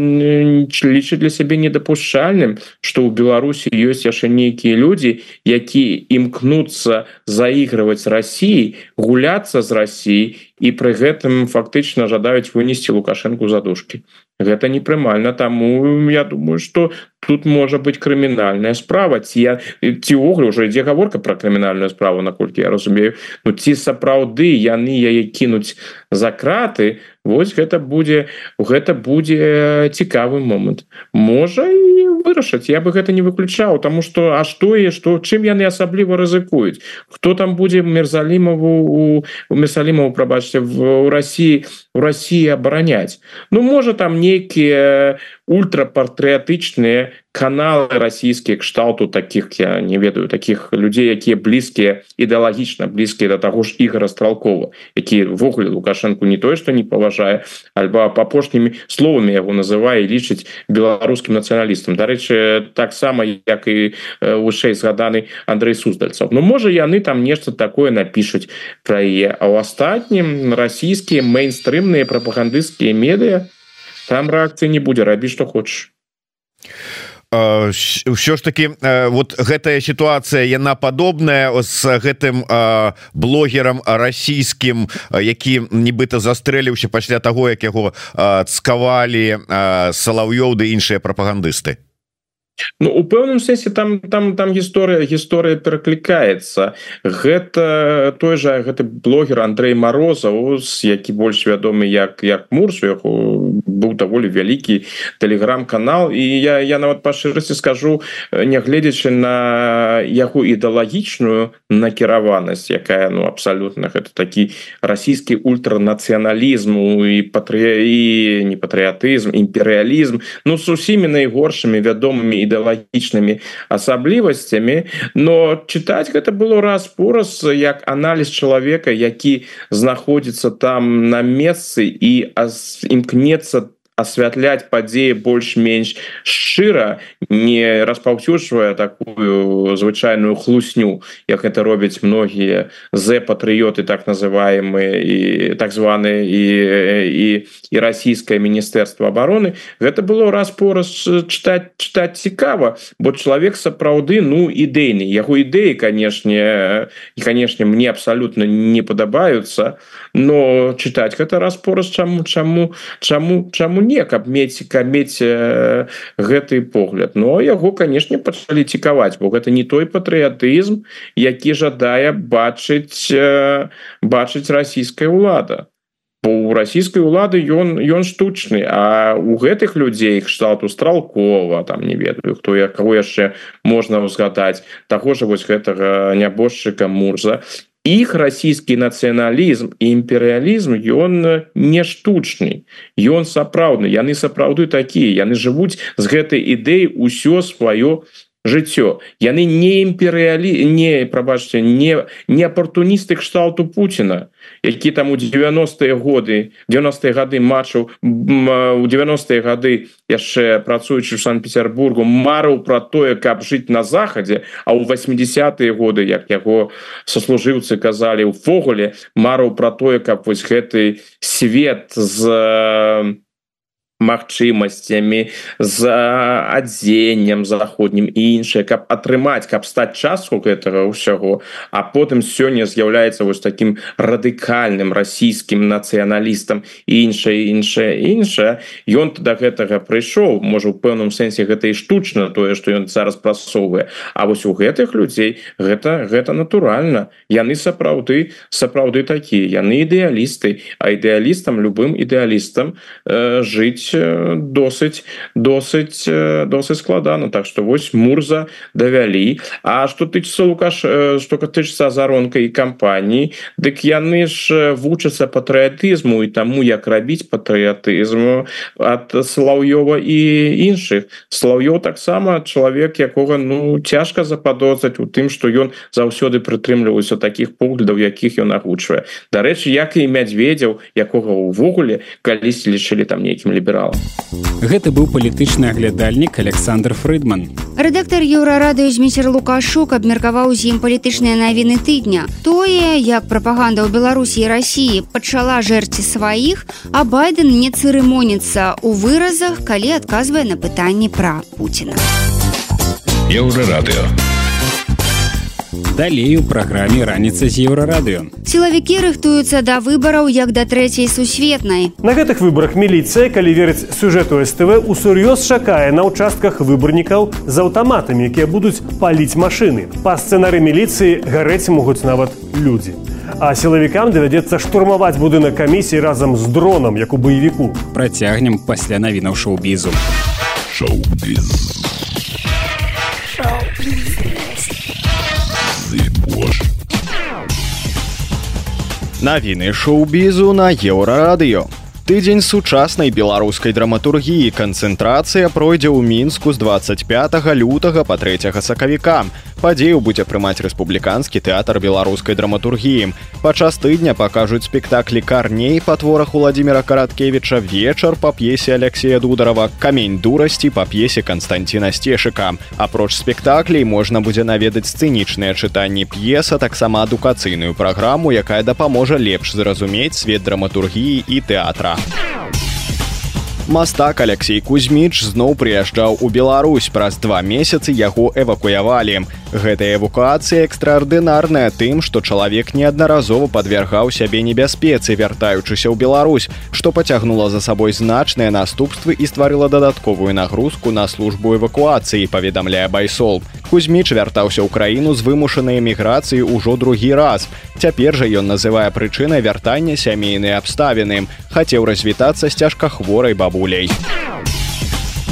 лічыць для сябе недапушчальным што ў Беларусі ёсць яшчэ нейкія людзі які імкнуцца заігрываць Росіі гуляцца з Росіі і пры гэтым фактычна жадаюць вынесці лукашэнку задушки гэта непрымальна таму я думаю что тут можа быть крымінальная справа. Ці я ціогры уже ідзе гаворка про крымінальную справу наколькі я разумею. Ну ці сапраўды яны яе кінуць за краты Вось гэта будзе гэта будзе цікавы момант. Можа і вырашаць. Я бы гэта не выключаў тому что а что і что чым яны асабліва рызыкуюць? Хто там будзе мерзалімову у, у месалімову прабачце в России у России абараняць? Ну можа там нейкія ультрапатрыятычныя каналы расійскія кшталту таких я не ведаю таких людзей якія блізкія ідэалагічна блізкія до таго ж ігора стралкова які ввогуле лукашенко не тое что не паважае альбо апошнімі словамі яго называе лічыць беларускім нацыяналістам дарэчы таксама як і вышэй згаданы Андрей суздальцаў Ну можа яны там нешта такое напишуць про яе а у астатнім расійскія мейнстрымныя прапагандысцкія медыа там рэакцыі не будзе рабіць што хочаш ўсё ж таки вот гэтая сітуацыя яна падобная з гэтым блогерам расійскім які нібыта застрэліўся пасля таго як яго цкавалі салаўёў ды іншыя прапагандысты. Ну у пэўным сэнсе там там там гісторыя гісторыя пераклікаецца. Гэта той жа гэты блогер Андрей морозаў які больш вядомы як як мурсу яго быў даволі вялікі тэлеграм-канал. І я я нават па шчырасці скажу нягледзячы на яго ідэалагічную накіраванасць якая ну абсалютна гэта такі расійскі ультранацыяналізму і патры і не патрыятызм імперыялізм ну с усімі найгоршымі вядомымі ідэалагічнымі асаблівасцямі. Но чытаць гэта было раз пораз як аналіз чалавека які знаходзіцца там на месцы і імкнецца асвятляць падзеі больш-менш шчыра не распаўсюджвае такую звычайную хлусню як это робяць многія з патрыёты так называемые і так званы і і і расійскае міністэрства обороны. Гэта было раз пораз чытаць чытаць цікава бо чалавек сапраўды ну ідэйны яго ідэі канешне і канешне мне абсалютна не падабаюцца но чытаць гэта раз пораз чаму чаму чаму чаму не каб мець каб мець э, гэты погляд. Но яго канешне пачалі цікаваць бо гэта не той патрыятызм які жадае бачыць э, бачыць расійская ўлада. У расійскай улады ён ён штучны а у гэтых людзей кшталту стралкова там не ведаю хто я кого яшчэ можна узгадаць таго ж вось гэтага нябожчыка мурза іх расійскі нацыяналізм і імперыялізм ён не штучны ён сапраўдны яны сапраўды такія яны жывуць з гэтай ідэі ўсё сваё жыццё. Яны не імперыялі не прабачце не не апартуністы кшталту Пуціна які там у 90-е годы 90-е гады матчаў у 90-е гады яшчэ працуючы в санкт-петербургу марыў про тое каб жыць на захадзе а у 80-е годы як яго сослужыўцы казалі увогуле марыў про тое каб вось гэты свет з магчымасцямі з адзеннем заходнім і іншае каб атрымаць каб стаць частку гэтага ўсяго а потым сёння з'яўляецца вось таким радыкальным расійскім нацыяналістам. Іншае іншае іншае. Ён до гэтага прыйшоў. Можа у пэўным сэнсе гэта і штучна тое что ён зараз прасоўвае. А вось у гэтых людзей гэта гэта натуральна. Яны сапраўды сапраўды такія. Яны ідэалісты. А ідэалістам любым ідэалістам э, жыць досыць досыць досыць складана так что вось мурза давялі. А что тычыцца лукаш что катычыцца азаронка і кампаніі дык яны ж вучацца патрыятызму і таму як рабіць патрыятызму от слаўёва і іншых. Слаўё таксама чалавек якога ну цяжка западозраць у тым что ён заўсёды прытрымліваюся таких поглядаў якіх ён агучвае. Дарэчы як і мядзведзяў якога увогуле калісьці лічылі там нейкім ліберал ліберал. Гэта быў палітычны аглядальнік Александр Фрыдман. Рэдактар еўрарадыё зміцер Лукашук абмеркаваў з ім палітычныя навіны тыдня. Тое, як прапаганда ў Беларусі і рассіі пачала жэрці сваіх, а байден не цырымоніцца ў выразах, калі адказвае на пытанні пра Пуціна. Еўрарадыё далей у праграме раніца з еўрарадыё сілавікі рыхтуюцца да выбараў як да трэцяй сусветнай на гэтых выбарах міліцыя калі верыць сюжэту СТВ усур'ёз шакае на ўчастках выбарнікаў з аўтаматамі якія будуць паліць машыны. Па сцэнары міліцыі гарэць могуць нават людзі. А сілавікам давядзецца штурмаваць будынак камісіі разам з дронам як у баевіку. Працягнем пасля навінаў шоу-бізу. Шоу-біз Навіны шоу-бізу на еўрарадыё. Тыдзень сучаснай беларускай драматургіі канцэнтрацыя пройдзе ў мінску з 25 лютага па 3 сакавіка падзею будзе прымаць рэспубліканскі тэатр беларускай драматургіі. Падчас тыдня пакажуць спектаклі карней па творах владимира караткевича вечар па п'есе алексея дударова камень дурасці па п'есе константина сцешыка апроч спектаклей можна будзе наведаць сцэнічныя чытанні п'еса таксама адукацыйную праграму якая дапаможа лепш зразумець свет драматургіі і тэатра мастак алексей кузьміч зноў прыязджаў у Беларусь. Праз два месяцы яго эвакуявалі. Гэтая эвакуацыя экстраардынарная тым што чалавек неаднаразова падвяргаў сябе небяспецы вяртаючыся ў Беларусь што пацягнула за сабой значныя наступствы і стварыла дадатковую нагрузку на службу эвакуацыі паведамляе байсол. Кузьміч вяртаўся ў краіну з вымушанай эміграцыі ўжо другі раз. Цяпер жа ён называе прычынай вяртання сямейнай абставіны. Хацеў развітацца з цяжкахворай бабу бабуляй.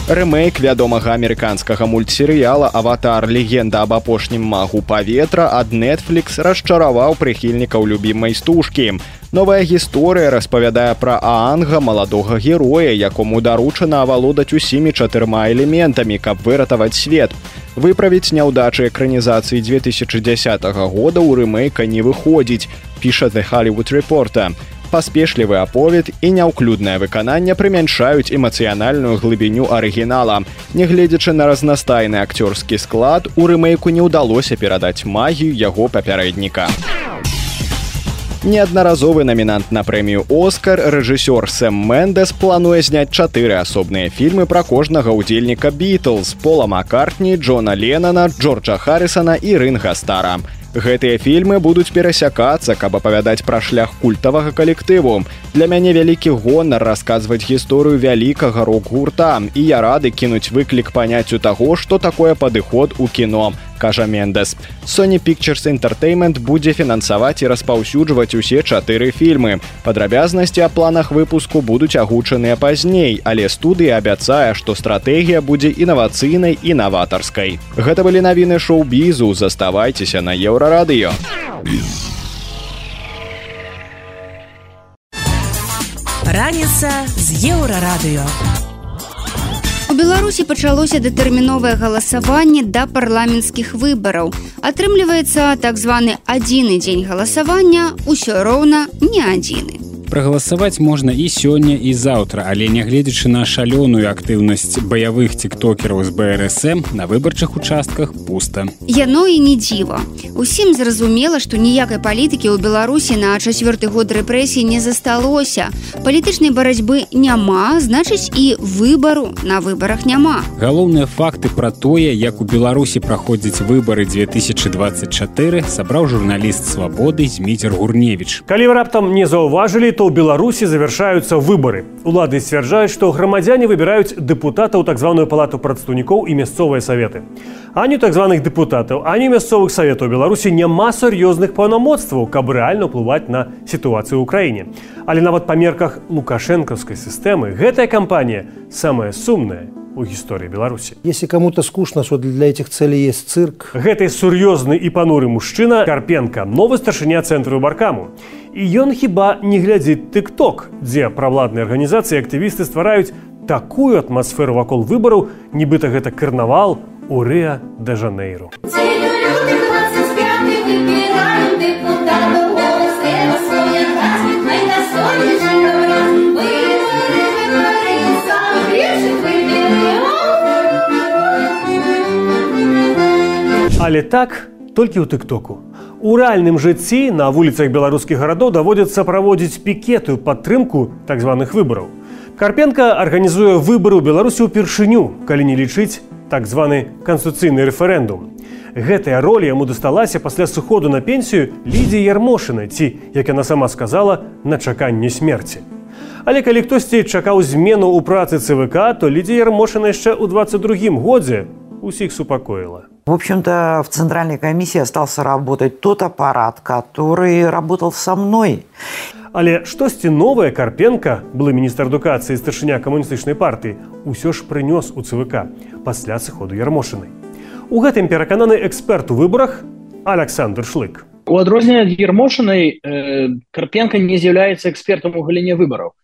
Рэмейк вядомага амерыканскага мультсерыяла аватар легенда аб апошнім магу паветра ад Netflix расчараваў прыхільнікаў любімай стужкі. Новая гісторыя распавядае пра Аанга маладога героя, якому даручана авалодаць усімі чатырма элементамі, каб выратаваць свет. Выправіць няўдачы экранізацыі 2010 года ў рэмейка не выходзіць, піша The Hollywood Reporter паспешлівы аповед і няўклюднае выкананне прымяншаюць эмацыянальную глыбіню арыгінала. Нягледзячы на разнастайны акцёрскі склад, у рэмейку не ўдалося перадаць магію яго папярэдніка. Неаднаразовы намінант на прэмію Оскар рэжысёр Сэм Мэндэс плануе зняць чатыры асобныя фільмы пра кожнага ўдзельніка Бітлз, Пола Маккартні, Джона Ленана, Джорджа Харрысона і Рынга Стара. Гэтыя фільмы будуць перасякацца, каб апавядаць пра шлях культавага калектыву. Для мяне вялікі гонар расказваць гісторыю вялікага рок-гурта і я рады кінуць выклік паняццю таго, што такое падыход у кіно кажа Мендес. Sony Pictures Entertainment будзе фінансаваць і распаўсюджваць усе чатыры фільмы. Падрабязнасці о планах выпуску будуць агучаныя пазней, але студыя абяцае, што стратэгія будзе інавацыйнай і наватарскай. Гэта былі навіны шоу-бізу, заставайцеся на еўрарадыё. Раніца з еўрарадыё. Беларусі пачалося датэрміновае галасаванне да парламенцкіх выбараў. Атрымліваецца так званы адзіны дзень галасавання ўсё роўна не адзіны прагаласаваць можна і сёння і заўтра але нягледзячы на шалёную актыўнасць баявых тиктокераў з брсм на выбарчых участках пуста яно і не дзіва усім зразумела што ніякай палітыкі ў беларусі на чацвёрты год рэпрэсій не засталося. Палітычнай барацьбы няма значыць і выбару на выбарах няма галоўныя факты пра тое як у беларусі праходзяць выбары 2024 сабраў журналіст свабоды зміцер гурневич. Калі раптам не заўважылі то ў беларусі завяршаюцца выбары. Улады сцвярджаюць што грамадзяне выбіраюць дэпутатаў так званую палату прадстаўнікоў і мясцовыя саветы. Ані так званых дэпутатаў ані мясцовых саветаў беларусі няма сур'ёзных паўнамоцтваў каб рэальна ўплываць на сітуацыю ў краіне. Але нават па мерках лукашэнкаўскай сістэмы гэтая кампанія самая сумная у гісторыі беларусі. Если кому-то скучно что для этих целей есть цирк. Гэтай сур'ёзны і пануры мужчына карпенко новы старшыня цэнтру баркаму і ён хіба не глядзіць тык-ток дзе правладныя арганізацыі актывісты ствараюць такую атмасферу вакол выбараў нібыта гэта карнавал у рэа да жанейру Але так толькі ў тык-току. У рэальным жыцці на вуліцах беларускіх гарадоў даводзіцца праводзіць пікетую падтрымку так званых выбараў. Карпенко арганізуе выбары ў Беларусі ўпершыню, калі не лічыць так званы канституцыйны рэферэндум. Гэтая роля яму дасталася пасля сыходу на пенсію лідзі ярмошыны ці, як яна сама сказала, на чаканне смерці. Але калі хтосьці чакаў змену ў працы ЦВК, то лідзі ярмошына яшчэ ў 22 годзе усіх супакоіла. В общем-то, в Центральной комиссии остался работать тот аппарат, который работал со мной. Але штосьці новае Карпенко, былы міністр адукацыі і старшыня камуністычнай партыі, усё ж прынёс у ЦВК пасля сыходу ярмошынай. У гэтым перакананы эксперт у выбарах Александр Шлык. У адрозненне ад Ермошынай э, Карпенко не з'яўляецца экспертам у галіне выбараў.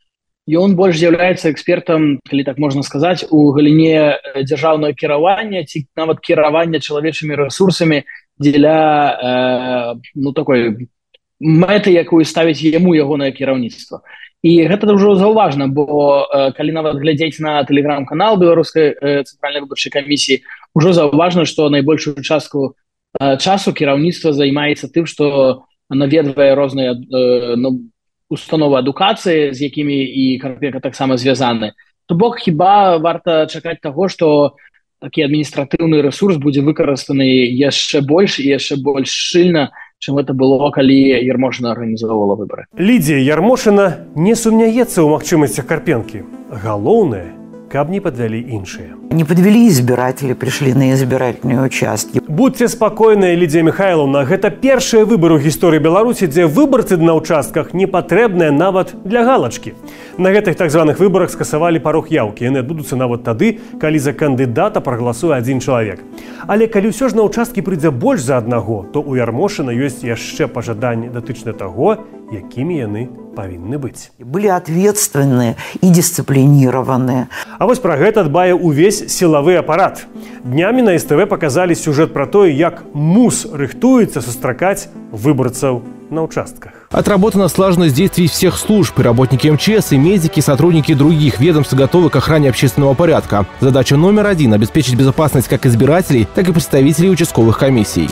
Ён больш з'яўляецца экспертам, калі так можна сказаць, у галіне дзяржаўнага кіравання ці нават кіравання чалавечымі рэсурсамі дзеля э, ну, такой мэты, якую ставіць яму ягонае кіраўніцтва. І гэта ўжо заўважна, бо э, калі нават глядзець на тэлеграм-канал беларускай э, цэнтральнай выбарчай камісіі, ужо заўважна, што найбольшую частку э, часу кіраўніцтва займаецца тым, што наведвае розныя э, ну, установы адукацыі з якімі і карпека таксама звязаны. То бок хіба варта чакаць таго што такі адміністратыўны ресурс будзе выкарыстаны яшчэ больш і яшчэ больш шчыльна чым это было калі ярмошына арганізоўвала выборы лідзія ярмошына не сумняецца ў магчымасцях карпенкі. Галоўнае каб не подвялі іншыя не подвялі избиратели пришли на избирательные участки. Будьте спокойныя лідзія михайловна. Гэта першыя выборы ў гісторыі беларусі дзе выбарцы на участках не патрэбныя нават для галочки на гэтых так званых выборах скасавалі парог яўкі. Яны адбудуцца нават тады калі за кандыдата прагаласуе адзін чалавек. Але калі ўсё ж на участкі прыйдзе больш за аднаго то у ярмошына ёсць яшчэ пажаданні датычна таго якімі яны павінны быць. Были ответственные і дисциплинированные А вось пра гэта дбае увесь сілавы апарат днямі на СТВ показалі сюжэт пра тое як мус рыхтуецца сустракаць выбарцаў на участках Отработана слаженность действий всех служб, и работники МЧС, и медики, и сотрудники других ведомств готовы к охране общественного порядка. Задача номер один – обеспечить безопасность как избирателей, так и представителей участковых комиссий.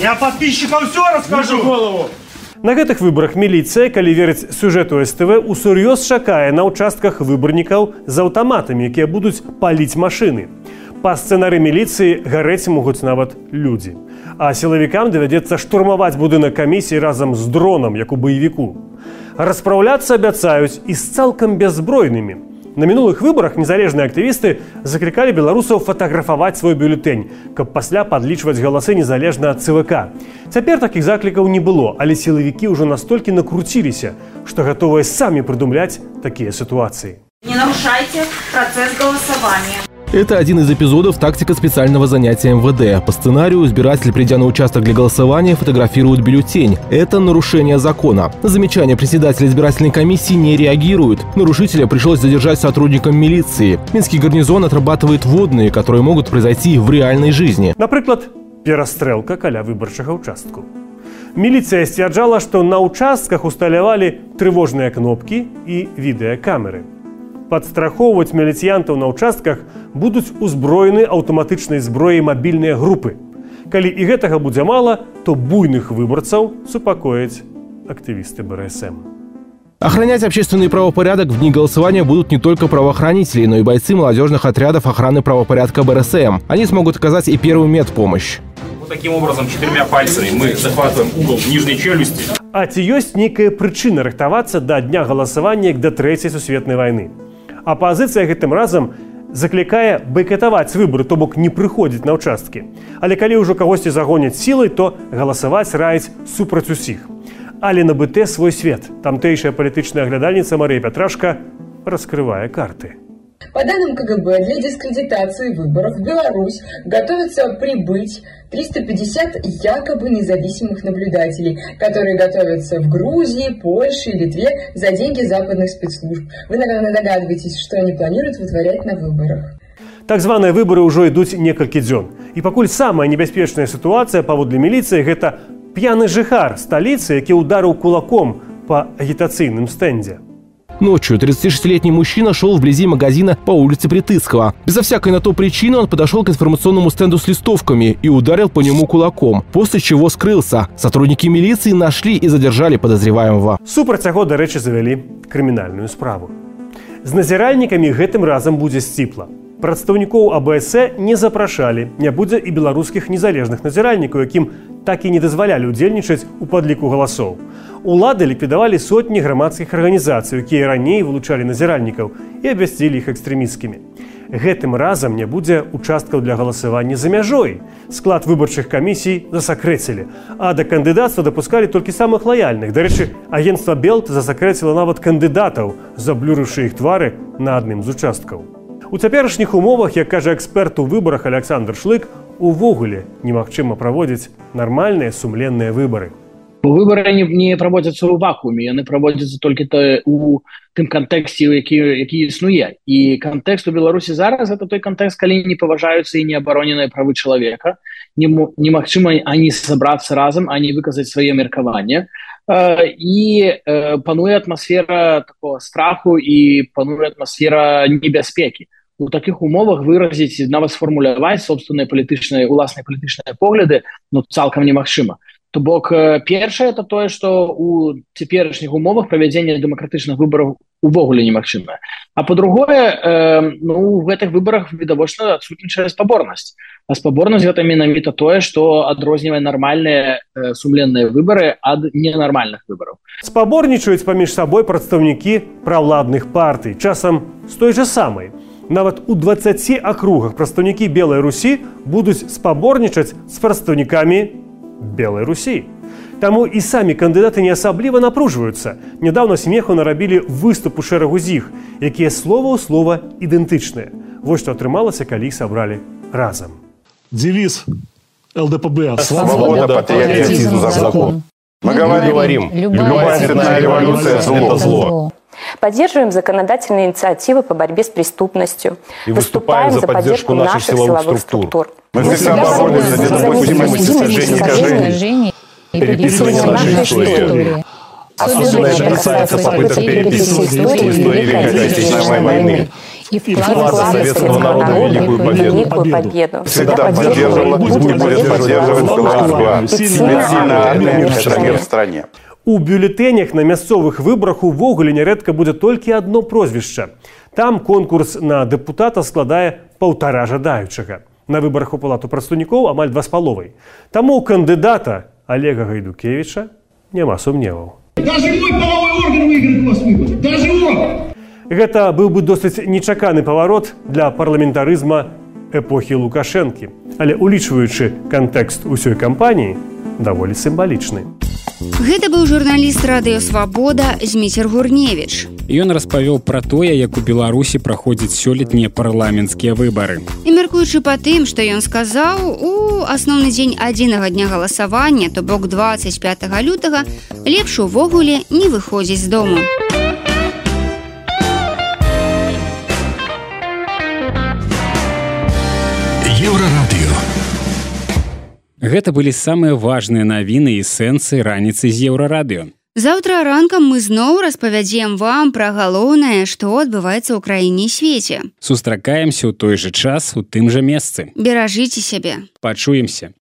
Я подписчикам все расскажу! голову! На гэтых выбарах міліцыя, калі верыць сюжэту СТВ, усур'ёз чакае на ўчастках выбарнікаў з аўтаматамі, якія будуць паліць машыны. Па сцэнары міліцыі гарэць могуць нават людзі. А сілавікам давядзецца штурмаваць будынак камісіі разам з дронам, як у баевіку. Распраўляцца абяцаюць і з цалкам бяззбройнымі. На мінулых выбарах незалежныя актывісты заклікалі беларусаў фатаграфаваць свой бюлетэнь, каб пасля падлічваць галасы незалежна ад ЦВК. Цяпер такіх заклікаў не было, але сілавікі ўжо настолькі накруціліся, што гатовыя самі прыдумляць такія сітуацыі. Не нарушайте процесс голосования. Это один из эпизодов тактика специального занятия МВД. По сценарию избиратель, придя на участок для голосования, фотографирует бюллетень. Это нарушение закона. На замечание председателя избирательной комиссии не реагирует. Нарушителя пришлось задержать сотрудникам милиции. Минский гарнизон отрабатывает водные, которые могут произойти в реальной жизни. Например, перестрелка каля выборчага участку. Міліцыя сцвярджала, што на ўчастках усталявалі трывожныя кнопкі і відэакамеры. Падстрахоўваць міліцыянтаў на ўчастках будуць узброены аўтаматычнай зброяй мабільныя групы. Калі і гэтага будзе мала, то буйных выбарцаў супакояць актывісты БРСМ. Охранять общественный правопорядок в дни голосования будут не только правоохранители, но и бойцы молодежных отрядов охраны правопорядка БРСМ. Они смогут оказать и первую медпомощь. Вот таким образом, четырьмя пальцами мы захватываем угол нижней челюсти. А ці ёсць нейкая прычына рыхтавацца да дня галасавання як да трэцяй сусветнай вайны. Апазіцыя гэтым разам заклікае байкатаваць выборы, то бок не прыходзіць на ўчасткі. Але калі ўжо кагосьці загоняць сілай, то галасаваць раіць супраць усіх. Але на БТ свой свет. Тамтэйшая палітычная аглядальніца Марыя Пятрашка раскрывае карты. По данным КГБ, для дискредитации выборов в Беларусь готовится прибыть 350 якобы независимых наблюдателей, которые готовятся в Грузии, Польше и Литве за деньги западных спецслужб. Вы, наверное, догадываетесь, что они планируют вытворять на выборах. Так званыя выборы ўжо ідуць некалькі дзён. І пакуль самая небяспечная сітуацыя паводле міліцыі гэта п'яны жыхар сталіцы, які ударыў кулаком по агітацыйным стэндзе. Ночью 36-летний мужчина шел вблизи магазина по улице Притыцкого. Безо всякой на то причины он подошел к информационному стенду с листовками и ударил по нему кулаком, после чего скрылся. Сотрудники милиции нашли и задержали подозреваемого. Супраць яго, дарэчы, завялі крымінальную справу. З назіральнікамі гэтым разам будзе сціпла. Прадстаўнікоў АБС не запрашалі, не будзе і беларускіх незалежных назіральнікаў, якім так і не дазвалялі ўдзельнічаць у падліку галасоў. Улады ліквідавалі сотні грамадскіх арганізацый, якія раней вылучалі назіральнікаў і абвясцілі іх экстрэміскімі. Гэтым разам не будзе участкаў для галасавання за мяжой. Склад выбарчых камісій засакрэцілі, а да кандыдацтва дапускалі толькі самых лаяльных. Дарэчы, агенцтва Белт засакрэціла нават кандыдатаў, заблюрыўшы іх твары на адным з участкаў. У цяперашніх умовах, як кажа эксперт у выбарах Александр Шлык, увогуле немагчыма праводзіць нармальныя сумленныя выбары. выборы не, не праводзяцца ў вакууме яны праводзяцца толькі то у тым кантэксце які які існуе. І кантэкст у беларусі зараз это той кантэкст калі не паважаюцца і не абароненыя правы чалавека. Немагчыма ані сабрацца разам а не выказаць сваё меркаванне і пануе атмасфера такого страху і пануе атмасфера небяспекі у таких умовах выразіць нават сфармуляваць собственныя палітычныя уласныя палітычныя погляды ну цалкам немагчыма То бок першае это тое што у цяперашніх умовах правядзення дэмакратычных выбараў увогуле немагчымае а по-другое э, ну в гэтых выбарах відавочна адсутнічае спаборнасць а спаборнасць гэта менавіта тое што адрознівае нармальныя э, сумленныя выбары ад ненармальных выбараў спаборнічаюць паміж сабой прадстаўнікі праўладных партый часам з той же самай нават у 20 акругах прадстаўнікі белой русі будуць спаборнічаць з прадстаўнікамі белой Руси. Таму і самі кандыдаты не асабліва напружваюцца. Нядаўна смеху нарабілі выступ у шэрагу з іх, якія слова ў слова ідэнтычныя. Вось што атрымалася, калі іх сабралі разам. Девиз ЛДПБ Свобода, патриотизм за закон. Мы говорим, любая цветная революция – это зло. Поддерживаем законодательные инициативы по борьбе с преступностью. И выступаем за поддержку наших силовых структур. Мы всегда боремся за недопустимость искажений и переписывания нашей истории. Особенно это касается попыток переписывать истории Великой Отечественной войны и вклад советского народа в Великую Победу. Всегда поддерживала и будет поддерживать Беларусь. Сильная армия – это мир в стране. У бюлетэнях на мясцовых выбарах увогуле нярэдка будзе толькі адно прозвішча. Там конкурс на дэпутата складае паўтара жадаючага. На выбарах у палату прадстаўнікоў амаль два з паловай. Таму у кандыдата Олега Гайдукевіча няма сумневаў. Гэта быў бы досыць нечаканы паварот для парламентарызма эпохі Лукашэнкі, але улічваючы кантэкст усёй кампаніі даволі сімвалічны. Гэта быў журналіст радыёвабода Зміцер Гурневіч. Ён распавёў пра тое, як у Беларусі праходзяць сёлетнія парламенцкія выбары. І мяркуючы па тым, што ён сказаў, у асноўны дзень адзінага дня галасавання, то бок 25 лютага лепш увогуле не выходзіць з дому. Гэта былі самыя важныя навіны і сэнсы раніцы з еўрарадыё. Заўтра ранкам мы зноў распавядзем вам пра галоўнае, што адбываецца ў краіне свеце. Сустракаемся ў той жа час у тым жа месцы. Беражыце сябе. Пачуемся.